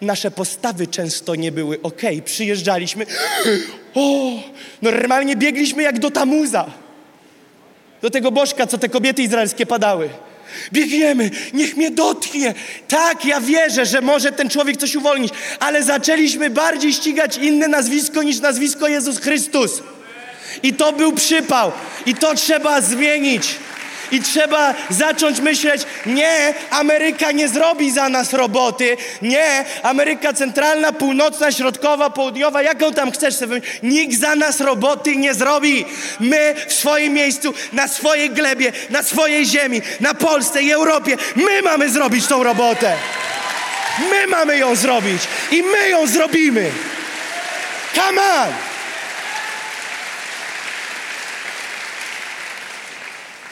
nasze postawy często nie były ok. Przyjeżdżaliśmy, *gasps* o, normalnie biegliśmy jak do Tamuza do tego bożka, co te kobiety izraelskie padały. Biegniemy, niech mnie dotknie. Tak, ja wierzę, że może ten człowiek coś uwolnić, ale zaczęliśmy bardziej ścigać inne nazwisko niż nazwisko Jezus Chrystus. I to był przypał. I to trzeba zmienić. I trzeba zacząć myśleć, nie, Ameryka nie zrobi za nas roboty, nie, Ameryka Centralna, Północna, Środkowa, Południowa, jaką tam chcesz sobie, nikt za nas roboty nie zrobi. My w swoim miejscu, na swojej glebie, na swojej ziemi, na Polsce i Europie, my mamy zrobić tą robotę. My mamy ją zrobić i my ją zrobimy. Come on!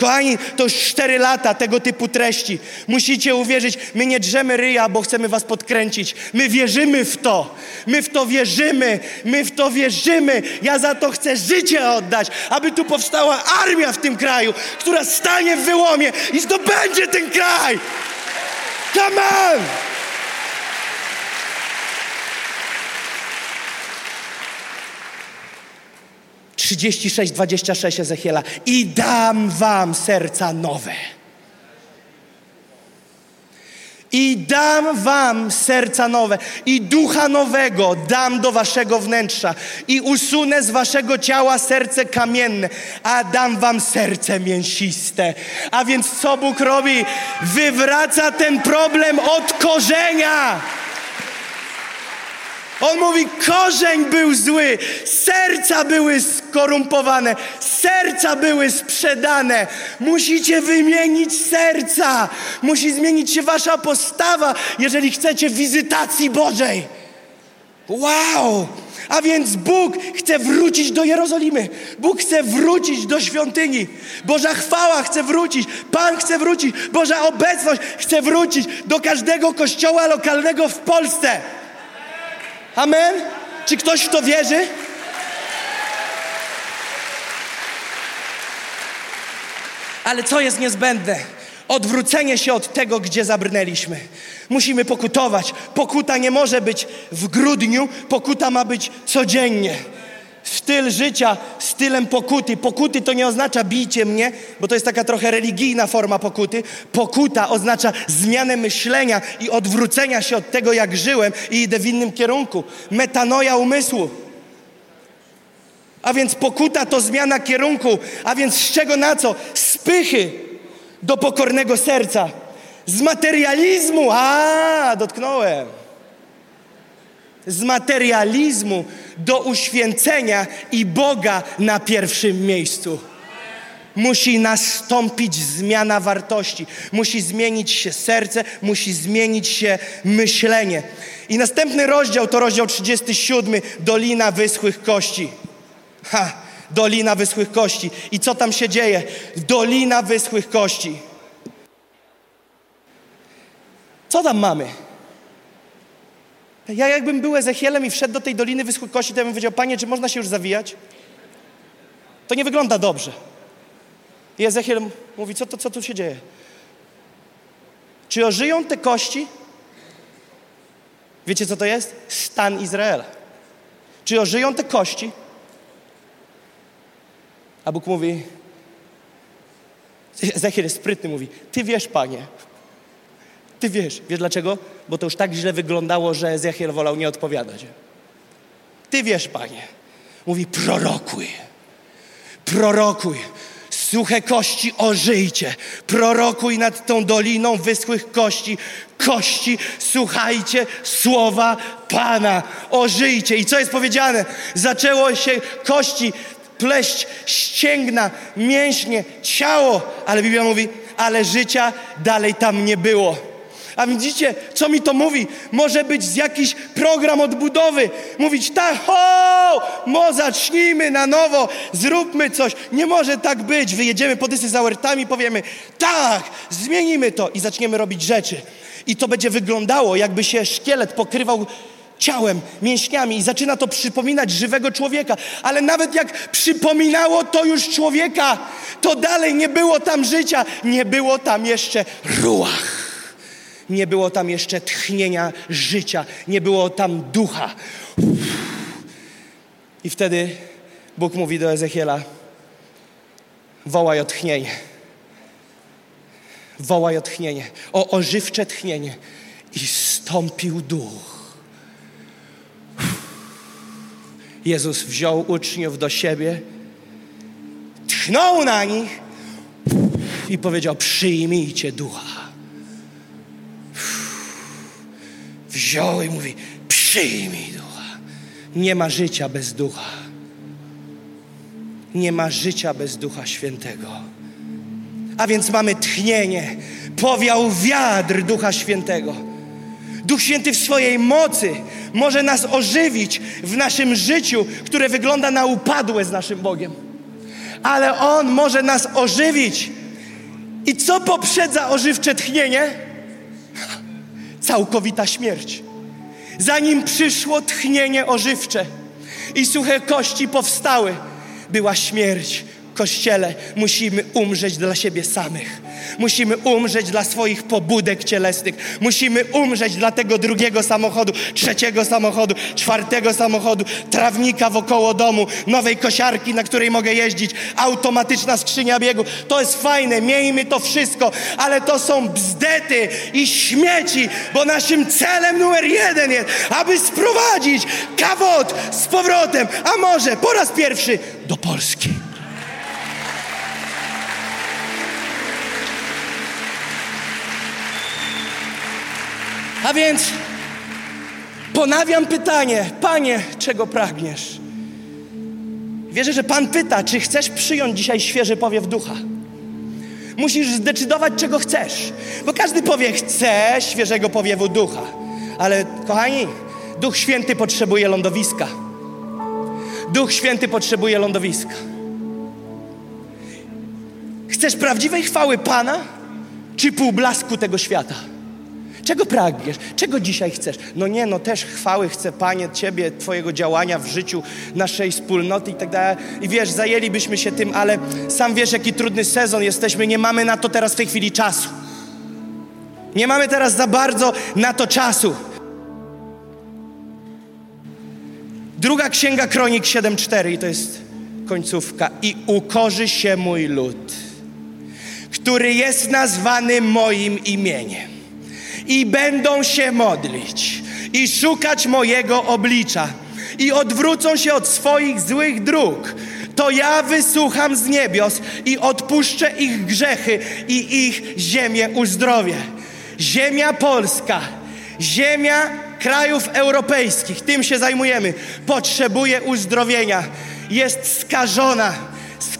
Kochani, to już cztery lata tego typu treści. Musicie uwierzyć, my nie drzemy ryja, bo chcemy was podkręcić. My wierzymy w to. My w to wierzymy. My w to wierzymy. Ja za to chcę życie oddać, aby tu powstała armia w tym kraju, która stanie w wyłomie i zdobędzie ten kraj. Come on! 36, 26 Ezechiela. I dam wam serca nowe. I dam wam serca nowe, i ducha nowego dam do waszego wnętrza, i usunę z waszego ciała serce kamienne, a dam wam serce mięsiste. A więc co Bóg robi? Wywraca ten problem od korzenia. On mówi, korzeń był zły, serca były skorumpowane, serca były sprzedane. Musicie wymienić serca. Musi zmienić się wasza postawa, jeżeli chcecie wizytacji Bożej. Wow! A więc Bóg chce wrócić do Jerozolimy. Bóg chce wrócić do świątyni. Boża chwała chce wrócić. Pan chce wrócić. Boża obecność chce wrócić do każdego kościoła lokalnego w Polsce. Amen? Czy ktoś w to wierzy? Ale co jest niezbędne? Odwrócenie się od tego, gdzie zabrnęliśmy. Musimy pokutować. Pokuta nie może być w grudniu, pokuta ma być codziennie styl życia stylem pokuty. Pokuty to nie oznacza bijcie mnie, bo to jest taka trochę religijna forma pokuty. Pokuta oznacza zmianę myślenia i odwrócenia się od tego, jak żyłem i idę w innym kierunku. Metanoja umysłu. A więc pokuta to zmiana kierunku. A więc z czego na co? Z pychy do pokornego serca. Z materializmu. A, dotknąłem z materializmu do uświęcenia i Boga na pierwszym miejscu. Musi nastąpić zmiana wartości, musi zmienić się serce, musi zmienić się myślenie. I następny rozdział to rozdział 37, Dolina Wyschłych Kości. Ha, Dolina Wyschłych Kości. I co tam się dzieje? Dolina Wyschłych Kości. Co tam mamy? Ja jakbym był Ezechielem i wszedł do tej doliny wyschłych kości, to ja bym powiedział, Panie, czy można się już zawijać? To nie wygląda dobrze. I Ezechiel mówi, co, to, co tu się dzieje? Czy ożyją te kości? Wiecie, co to jest? Stan Izraela. Czy ożyją te kości? A Bóg mówi, Ezechiel jest sprytny, mówi, Ty wiesz, Panie, ty wiesz. Wiesz dlaczego? Bo to już tak źle wyglądało, że Ezechiel wolał nie odpowiadać. Ty wiesz, Panie. Mówi, prorokuj. Prorokuj. Suche kości ożyjcie. Prorokuj nad tą doliną wyschłych kości. Kości, słuchajcie słowa Pana. Ożyjcie. I co jest powiedziane? Zaczęło się kości pleść, ścięgna, mięśnie, ciało. Ale Biblia mówi, ale życia dalej tam nie było. A widzicie, co mi to mówi? Może być z jakiś program odbudowy. Mówić tak, ho, mo, zacznijmy na nowo, zróbmy coś. Nie może tak być. Wyjedziemy po dysy i powiemy, tak, zmienimy to i zaczniemy robić rzeczy. I to będzie wyglądało, jakby się szkielet pokrywał ciałem, mięśniami i zaczyna to przypominać żywego człowieka. Ale nawet jak przypominało to już człowieka, to dalej nie było tam życia, nie było tam jeszcze ruach. Nie było tam jeszcze tchnienia życia, nie było tam ducha. I wtedy Bóg mówi do Ezechiela: wołaj o tchnienie. Wołaj o tchnienie, o ożywcze tchnienie. I stąpił duch. Jezus wziął uczniów do siebie, tchnął na nich i powiedział: Przyjmijcie ducha. Wziął i mówi: Przyjmij ducha. Nie ma życia bez ducha. Nie ma życia bez ducha świętego. A więc mamy tchnienie, powiał wiatr ducha świętego. Duch Święty w swojej mocy może nas ożywić w naszym życiu, które wygląda na upadłe z naszym Bogiem. Ale On może nas ożywić. I co poprzedza ożywcze tchnienie? Całkowita śmierć. Zanim przyszło tchnienie ożywcze i suche kości powstały, była śmierć, Kościele, musimy umrzeć dla siebie samych. Musimy umrzeć dla swoich pobudek cielesnych. Musimy umrzeć dla tego drugiego samochodu, trzeciego samochodu, czwartego samochodu, trawnika wokoło domu, nowej kosiarki, na której mogę jeździć, automatyczna skrzynia biegu. To jest fajne, miejmy to wszystko, ale to są bzdety i śmieci, bo naszym celem numer jeden jest, aby sprowadzić kawot z powrotem, a może po raz pierwszy do Polski. A więc ponawiam pytanie, Panie, czego pragniesz? Wierzę, że Pan pyta, czy chcesz przyjąć dzisiaj świeży powiew ducha. Musisz zdecydować, czego chcesz, bo każdy powie, chce świeżego powiewu ducha. Ale kochani, Duch Święty potrzebuje lądowiska. Duch Święty potrzebuje lądowiska. Chcesz prawdziwej chwały Pana, czy półblasku tego świata? Czego pragniesz? Czego dzisiaj chcesz? No nie, no też chwały chcę, Panie, Ciebie, Twojego działania w życiu naszej wspólnoty i tak dalej. I wiesz, zajęlibyśmy się tym, ale sam wiesz, jaki trudny sezon jesteśmy. Nie mamy na to teraz w tej chwili czasu. Nie mamy teraz za bardzo na to czasu. Druga księga Kronik 7:4 i to jest końcówka. I ukorzy się mój lud, który jest nazwany moim imieniem i będą się modlić i szukać mojego oblicza i odwrócą się od swoich złych dróg, to ja wysłucham z niebios i odpuszczę ich grzechy i ich ziemię uzdrowię. Ziemia polska, ziemia krajów europejskich, tym się zajmujemy, potrzebuje uzdrowienia. Jest skażona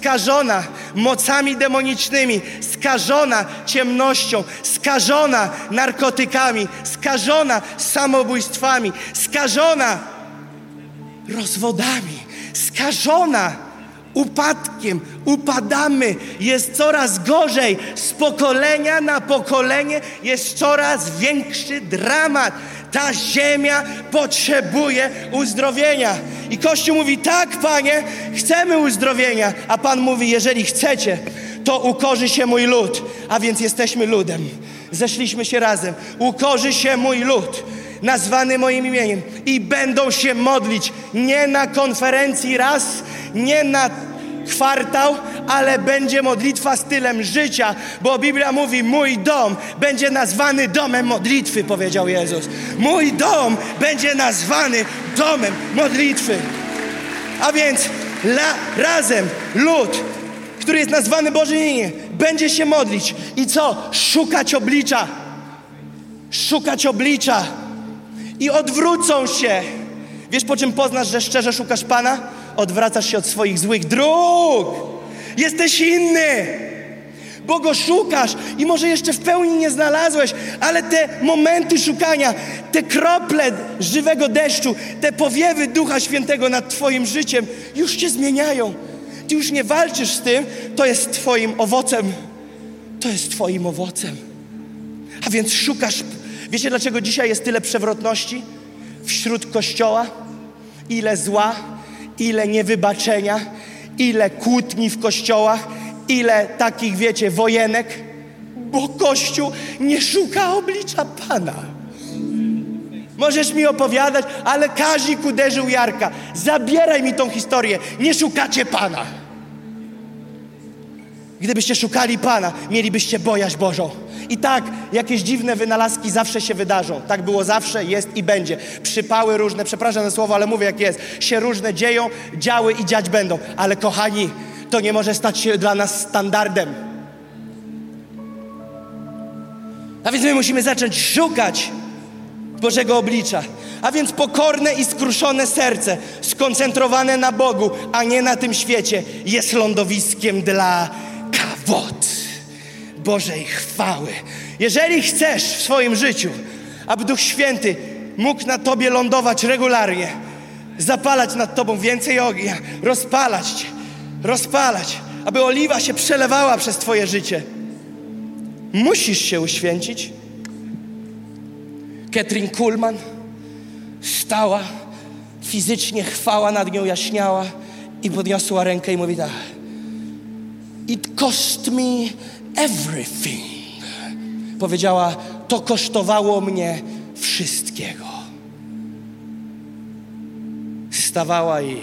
skażona mocami demonicznymi, skażona ciemnością, skażona narkotykami, skażona samobójstwami, skażona rozwodami, skażona upadkiem, upadamy, jest coraz gorzej. Z pokolenia na pokolenie jest coraz większy dramat. Ta ziemia potrzebuje uzdrowienia. I Kościół mówi: Tak, panie, chcemy uzdrowienia. A pan mówi: Jeżeli chcecie, to ukorzy się mój lud. A więc jesteśmy ludem. Zeszliśmy się razem. Ukorzy się mój lud nazwany moim imieniem i będą się modlić nie na konferencji raz, nie na kwartał, ale będzie modlitwa stylem życia, bo Biblia mówi: Mój dom będzie nazwany domem modlitwy, powiedział Jezus. Mój dom będzie nazwany domem modlitwy. A więc la, razem lud, który jest nazwany Bożym będzie się modlić i co? Szukać oblicza. Szukać oblicza. I odwrócą się. Wiesz, po czym poznasz, że szczerze szukasz Pana? Odwracasz się od swoich złych dróg. Jesteś inny, bo go szukasz i może jeszcze w pełni nie znalazłeś, ale te momenty szukania, te krople żywego deszczu, te powiewy Ducha Świętego nad Twoim życiem już cię zmieniają. Ty już nie walczysz z tym, to jest Twoim owocem. To jest Twoim owocem. A więc szukasz. Wiecie, dlaczego dzisiaj jest tyle przewrotności wśród kościoła? Ile zła, ile niewybaczenia, ile kłótni w kościołach, ile takich, wiecie, wojenek, bo Kościół nie szuka oblicza Pana. Możesz mi opowiadać, ale Kazik uderzył Jarka. Zabieraj mi tą historię. Nie szukacie Pana. Gdybyście szukali Pana, mielibyście bojaźń Bożą. I tak, jakieś dziwne wynalazki zawsze się wydarzą. Tak było zawsze, jest i będzie. Przypały różne, przepraszam za słowo, ale mówię jak jest, się różne dzieją, działy i dziać będą. Ale kochani, to nie może stać się dla nas standardem. A więc my musimy zacząć szukać Bożego oblicza. A więc pokorne i skruszone serce, skoncentrowane na Bogu, a nie na tym świecie, jest lądowiskiem dla kawot Bożej chwały. Jeżeli chcesz w swoim życiu, aby Duch Święty mógł na Tobie lądować regularnie, zapalać nad Tobą więcej ognia, rozpalać Cię, rozpalać, aby oliwa się przelewała przez Twoje życie, musisz się uświęcić. Katrin Kuhlman stała, fizycznie chwała nad nią jaśniała i podniosła rękę i mówi tak. It cost me everything. Powiedziała, to kosztowało mnie wszystkiego. Stawała i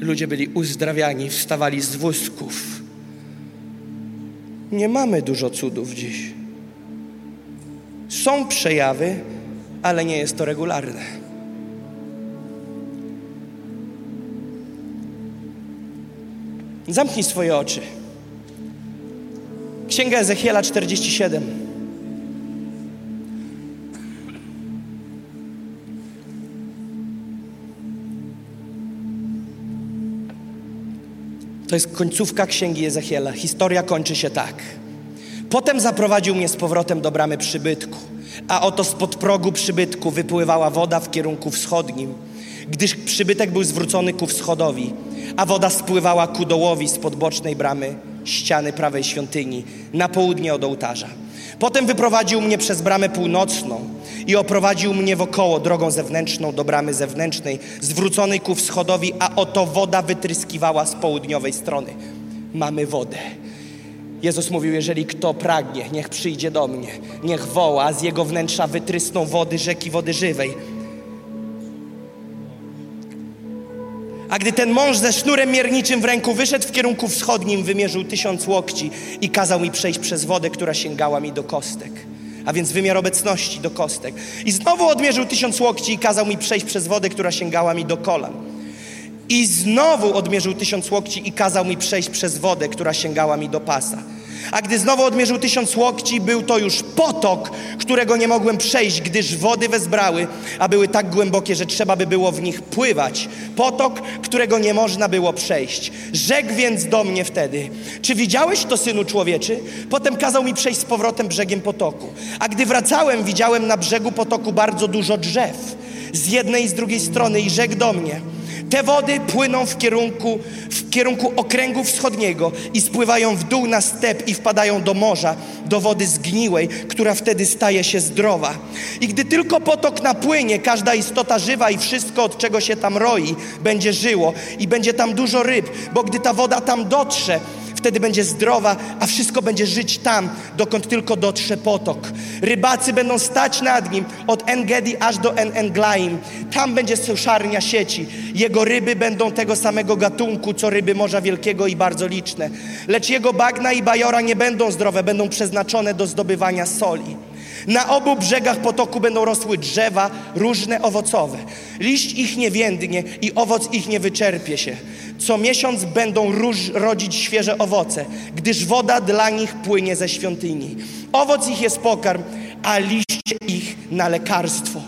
ludzie byli uzdrawiani, wstawali z wózków. Nie mamy dużo cudów dziś. Są przejawy, ale nie jest to regularne. Zamknij swoje oczy. Księga Ezechiela 47. To jest końcówka księgi Ezechiela. Historia kończy się tak. Potem zaprowadził mnie z powrotem do bramy przybytku, a oto spod progu przybytku wypływała woda w kierunku wschodnim, gdyż przybytek był zwrócony ku wschodowi, a woda spływała ku dołowi z podbocznej bramy ściany prawej świątyni, na południe od ołtarza. Potem wyprowadził mnie przez bramę północną i oprowadził mnie wokoło drogą zewnętrzną do bramy zewnętrznej, zwróconej ku wschodowi, a oto woda wytryskiwała z południowej strony. Mamy wodę. Jezus mówił, jeżeli kto pragnie, niech przyjdzie do mnie, niech woła, a z jego wnętrza wytrysną wody rzeki wody żywej. A gdy ten mąż ze sznurem mierniczym w ręku wyszedł w kierunku wschodnim, wymierzył tysiąc łokci i kazał mi przejść przez wodę, która sięgała mi do kostek. A więc wymiar obecności do kostek. I znowu odmierzył tysiąc łokci i kazał mi przejść przez wodę, która sięgała mi do kolan. I znowu odmierzył tysiąc łokci i kazał mi przejść przez wodę, która sięgała mi do pasa. A gdy znowu odmierzył tysiąc łokci, był to już potok, którego nie mogłem przejść, gdyż wody wezbrały, a były tak głębokie, że trzeba by było w nich pływać. Potok, którego nie można było przejść. Rzekł więc do mnie wtedy, czy widziałeś to, Synu Człowieczy? Potem kazał mi przejść z powrotem brzegiem potoku. A gdy wracałem, widziałem na brzegu potoku bardzo dużo drzew, z jednej i z drugiej strony i rzekł do mnie – te wody płyną w kierunku, w kierunku okręgu wschodniego i spływają w dół na step i wpadają do morza, do wody zgniłej, która wtedy staje się zdrowa. I gdy tylko potok napłynie, każda istota żywa i wszystko, od czego się tam roi, będzie żyło i będzie tam dużo ryb, bo gdy ta woda tam dotrze, wtedy będzie zdrowa, a wszystko będzie żyć tam, dokąd tylko dotrze potok. Rybacy będą stać nad nim od Engedi aż do en Englaim. Tam będzie suszarnia sieci. Jego ryby będą tego samego gatunku, co ryby Morza Wielkiego i bardzo liczne. Lecz jego bagna i bajora nie będą zdrowe, będą przeznaczone do zdobywania soli. Na obu brzegach potoku będą rosły drzewa różne owocowe. Liść ich nie więdnie i owoc ich nie wyczerpie się. Co miesiąc będą róż, rodzić świeże owoce, gdyż woda dla nich płynie ze świątyni. Owoc ich jest pokarm, a liście ich na lekarstwo.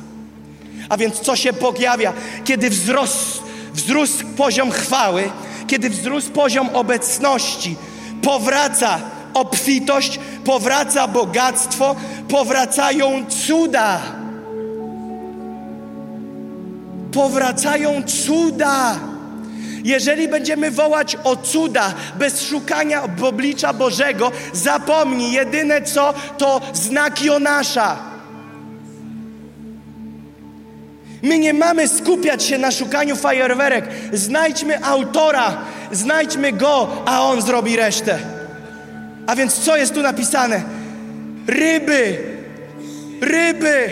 A więc co się pojawia, kiedy wzrósł, wzrósł poziom chwały, kiedy wzrósł poziom obecności, powraca obfitość, powraca bogactwo, powracają cuda. Powracają cuda. Jeżeli będziemy wołać o cuda bez szukania oblicza Bożego, zapomnij, jedyne co to znak Jonasza. My nie mamy skupiać się na szukaniu fajerwerek. Znajdźmy autora, znajdźmy go, a on zrobi resztę. A więc co jest tu napisane? Ryby, ryby,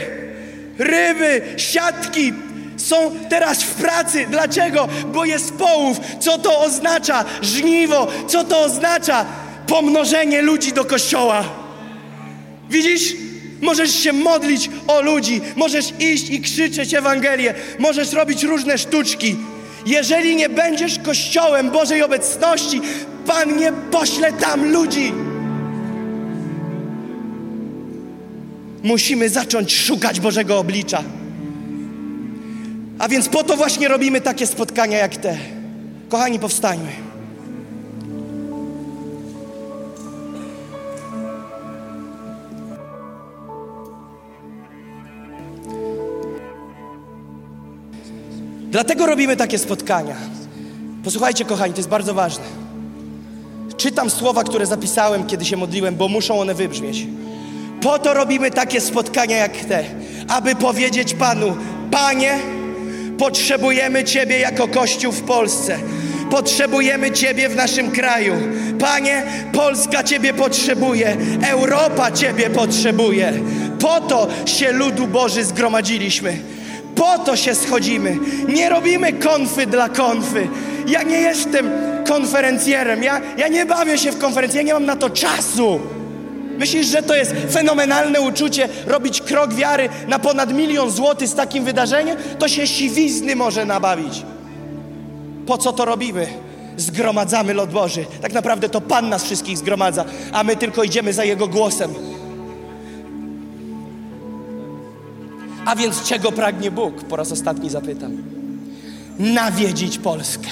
ryby, siatki są teraz w pracy. Dlaczego? Bo jest połów. Co to oznacza? Żniwo. Co to oznacza? Pomnożenie ludzi do kościoła. Widzisz? Możesz się modlić o ludzi, możesz iść i krzyczeć Ewangelię, możesz robić różne sztuczki. Jeżeli nie będziesz kościołem Bożej obecności, Pan nie pośle tam ludzi. musimy zacząć szukać Bożego oblicza. A więc po to właśnie robimy takie spotkania jak te. Kochani, powstańmy. Dlatego robimy takie spotkania. Posłuchajcie, kochani, to jest bardzo ważne. Czytam słowa, które zapisałem, kiedy się modliłem, bo muszą one wybrzmieć. Po to robimy takie spotkania jak te, aby powiedzieć Panu: Panie, potrzebujemy Ciebie jako Kościół w Polsce. Potrzebujemy Ciebie w naszym kraju. Panie, Polska Ciebie potrzebuje, Europa Ciebie potrzebuje. Po to się ludu Boży zgromadziliśmy. Po to się schodzimy. Nie robimy konfy dla konfy. Ja nie jestem konferencjerem. Ja, ja nie bawię się w konferencję. Ja nie mam na to czasu. Myślisz, że to jest fenomenalne uczucie robić krok wiary na ponad milion złotych z takim wydarzeniem? To się siwizny może nabawić. Po co to robimy? Zgromadzamy lud Boży. Tak naprawdę to Pan nas wszystkich zgromadza, a my tylko idziemy za Jego głosem. A więc czego pragnie Bóg? Po raz ostatni zapytam. Nawiedzić Polskę.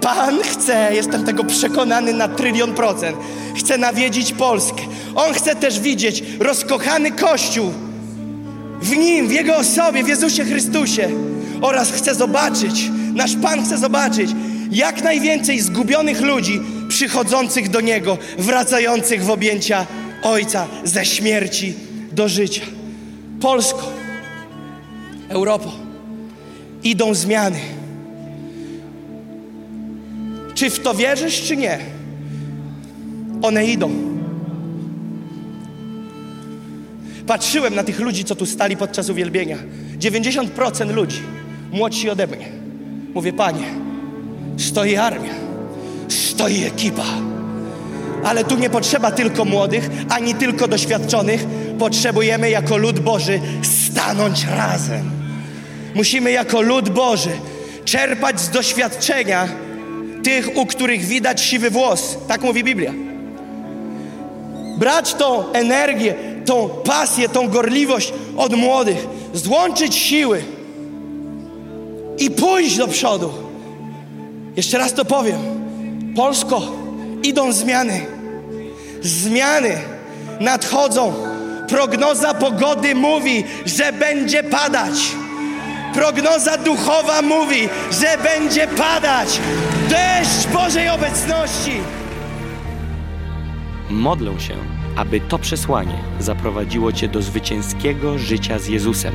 Pan chce, jestem tego przekonany na trylion procent, chce nawiedzić Polskę. On chce też widzieć rozkochany Kościół w Nim, w Jego osobie, w Jezusie Chrystusie. Oraz chce zobaczyć, nasz Pan chce zobaczyć jak najwięcej zgubionych ludzi przychodzących do Niego, wracających w objęcia Ojca ze śmierci do życia. Polsko, Europo, idą zmiany. Czy w to wierzysz, czy nie? One idą. Patrzyłem na tych ludzi, co tu stali podczas uwielbienia. 90% ludzi młodsi ode mnie. Mówię, panie, stoi armia, stoi ekipa. Ale tu nie potrzeba tylko młodych, ani tylko doświadczonych. Potrzebujemy jako lud Boży stanąć razem. Musimy jako lud Boży czerpać z doświadczenia tych, u których widać siwy włos. Tak mówi Biblia. Brać tą energię, tą pasję, tą gorliwość od młodych, złączyć siły i pójść do przodu. Jeszcze raz to powiem. Polsko, idą zmiany. Zmiany nadchodzą. Prognoza pogody mówi, że będzie padać. Prognoza duchowa mówi, że będzie padać deszcz Bożej obecności. Modlę się, aby to przesłanie zaprowadziło Cię do zwycięskiego życia z Jezusem.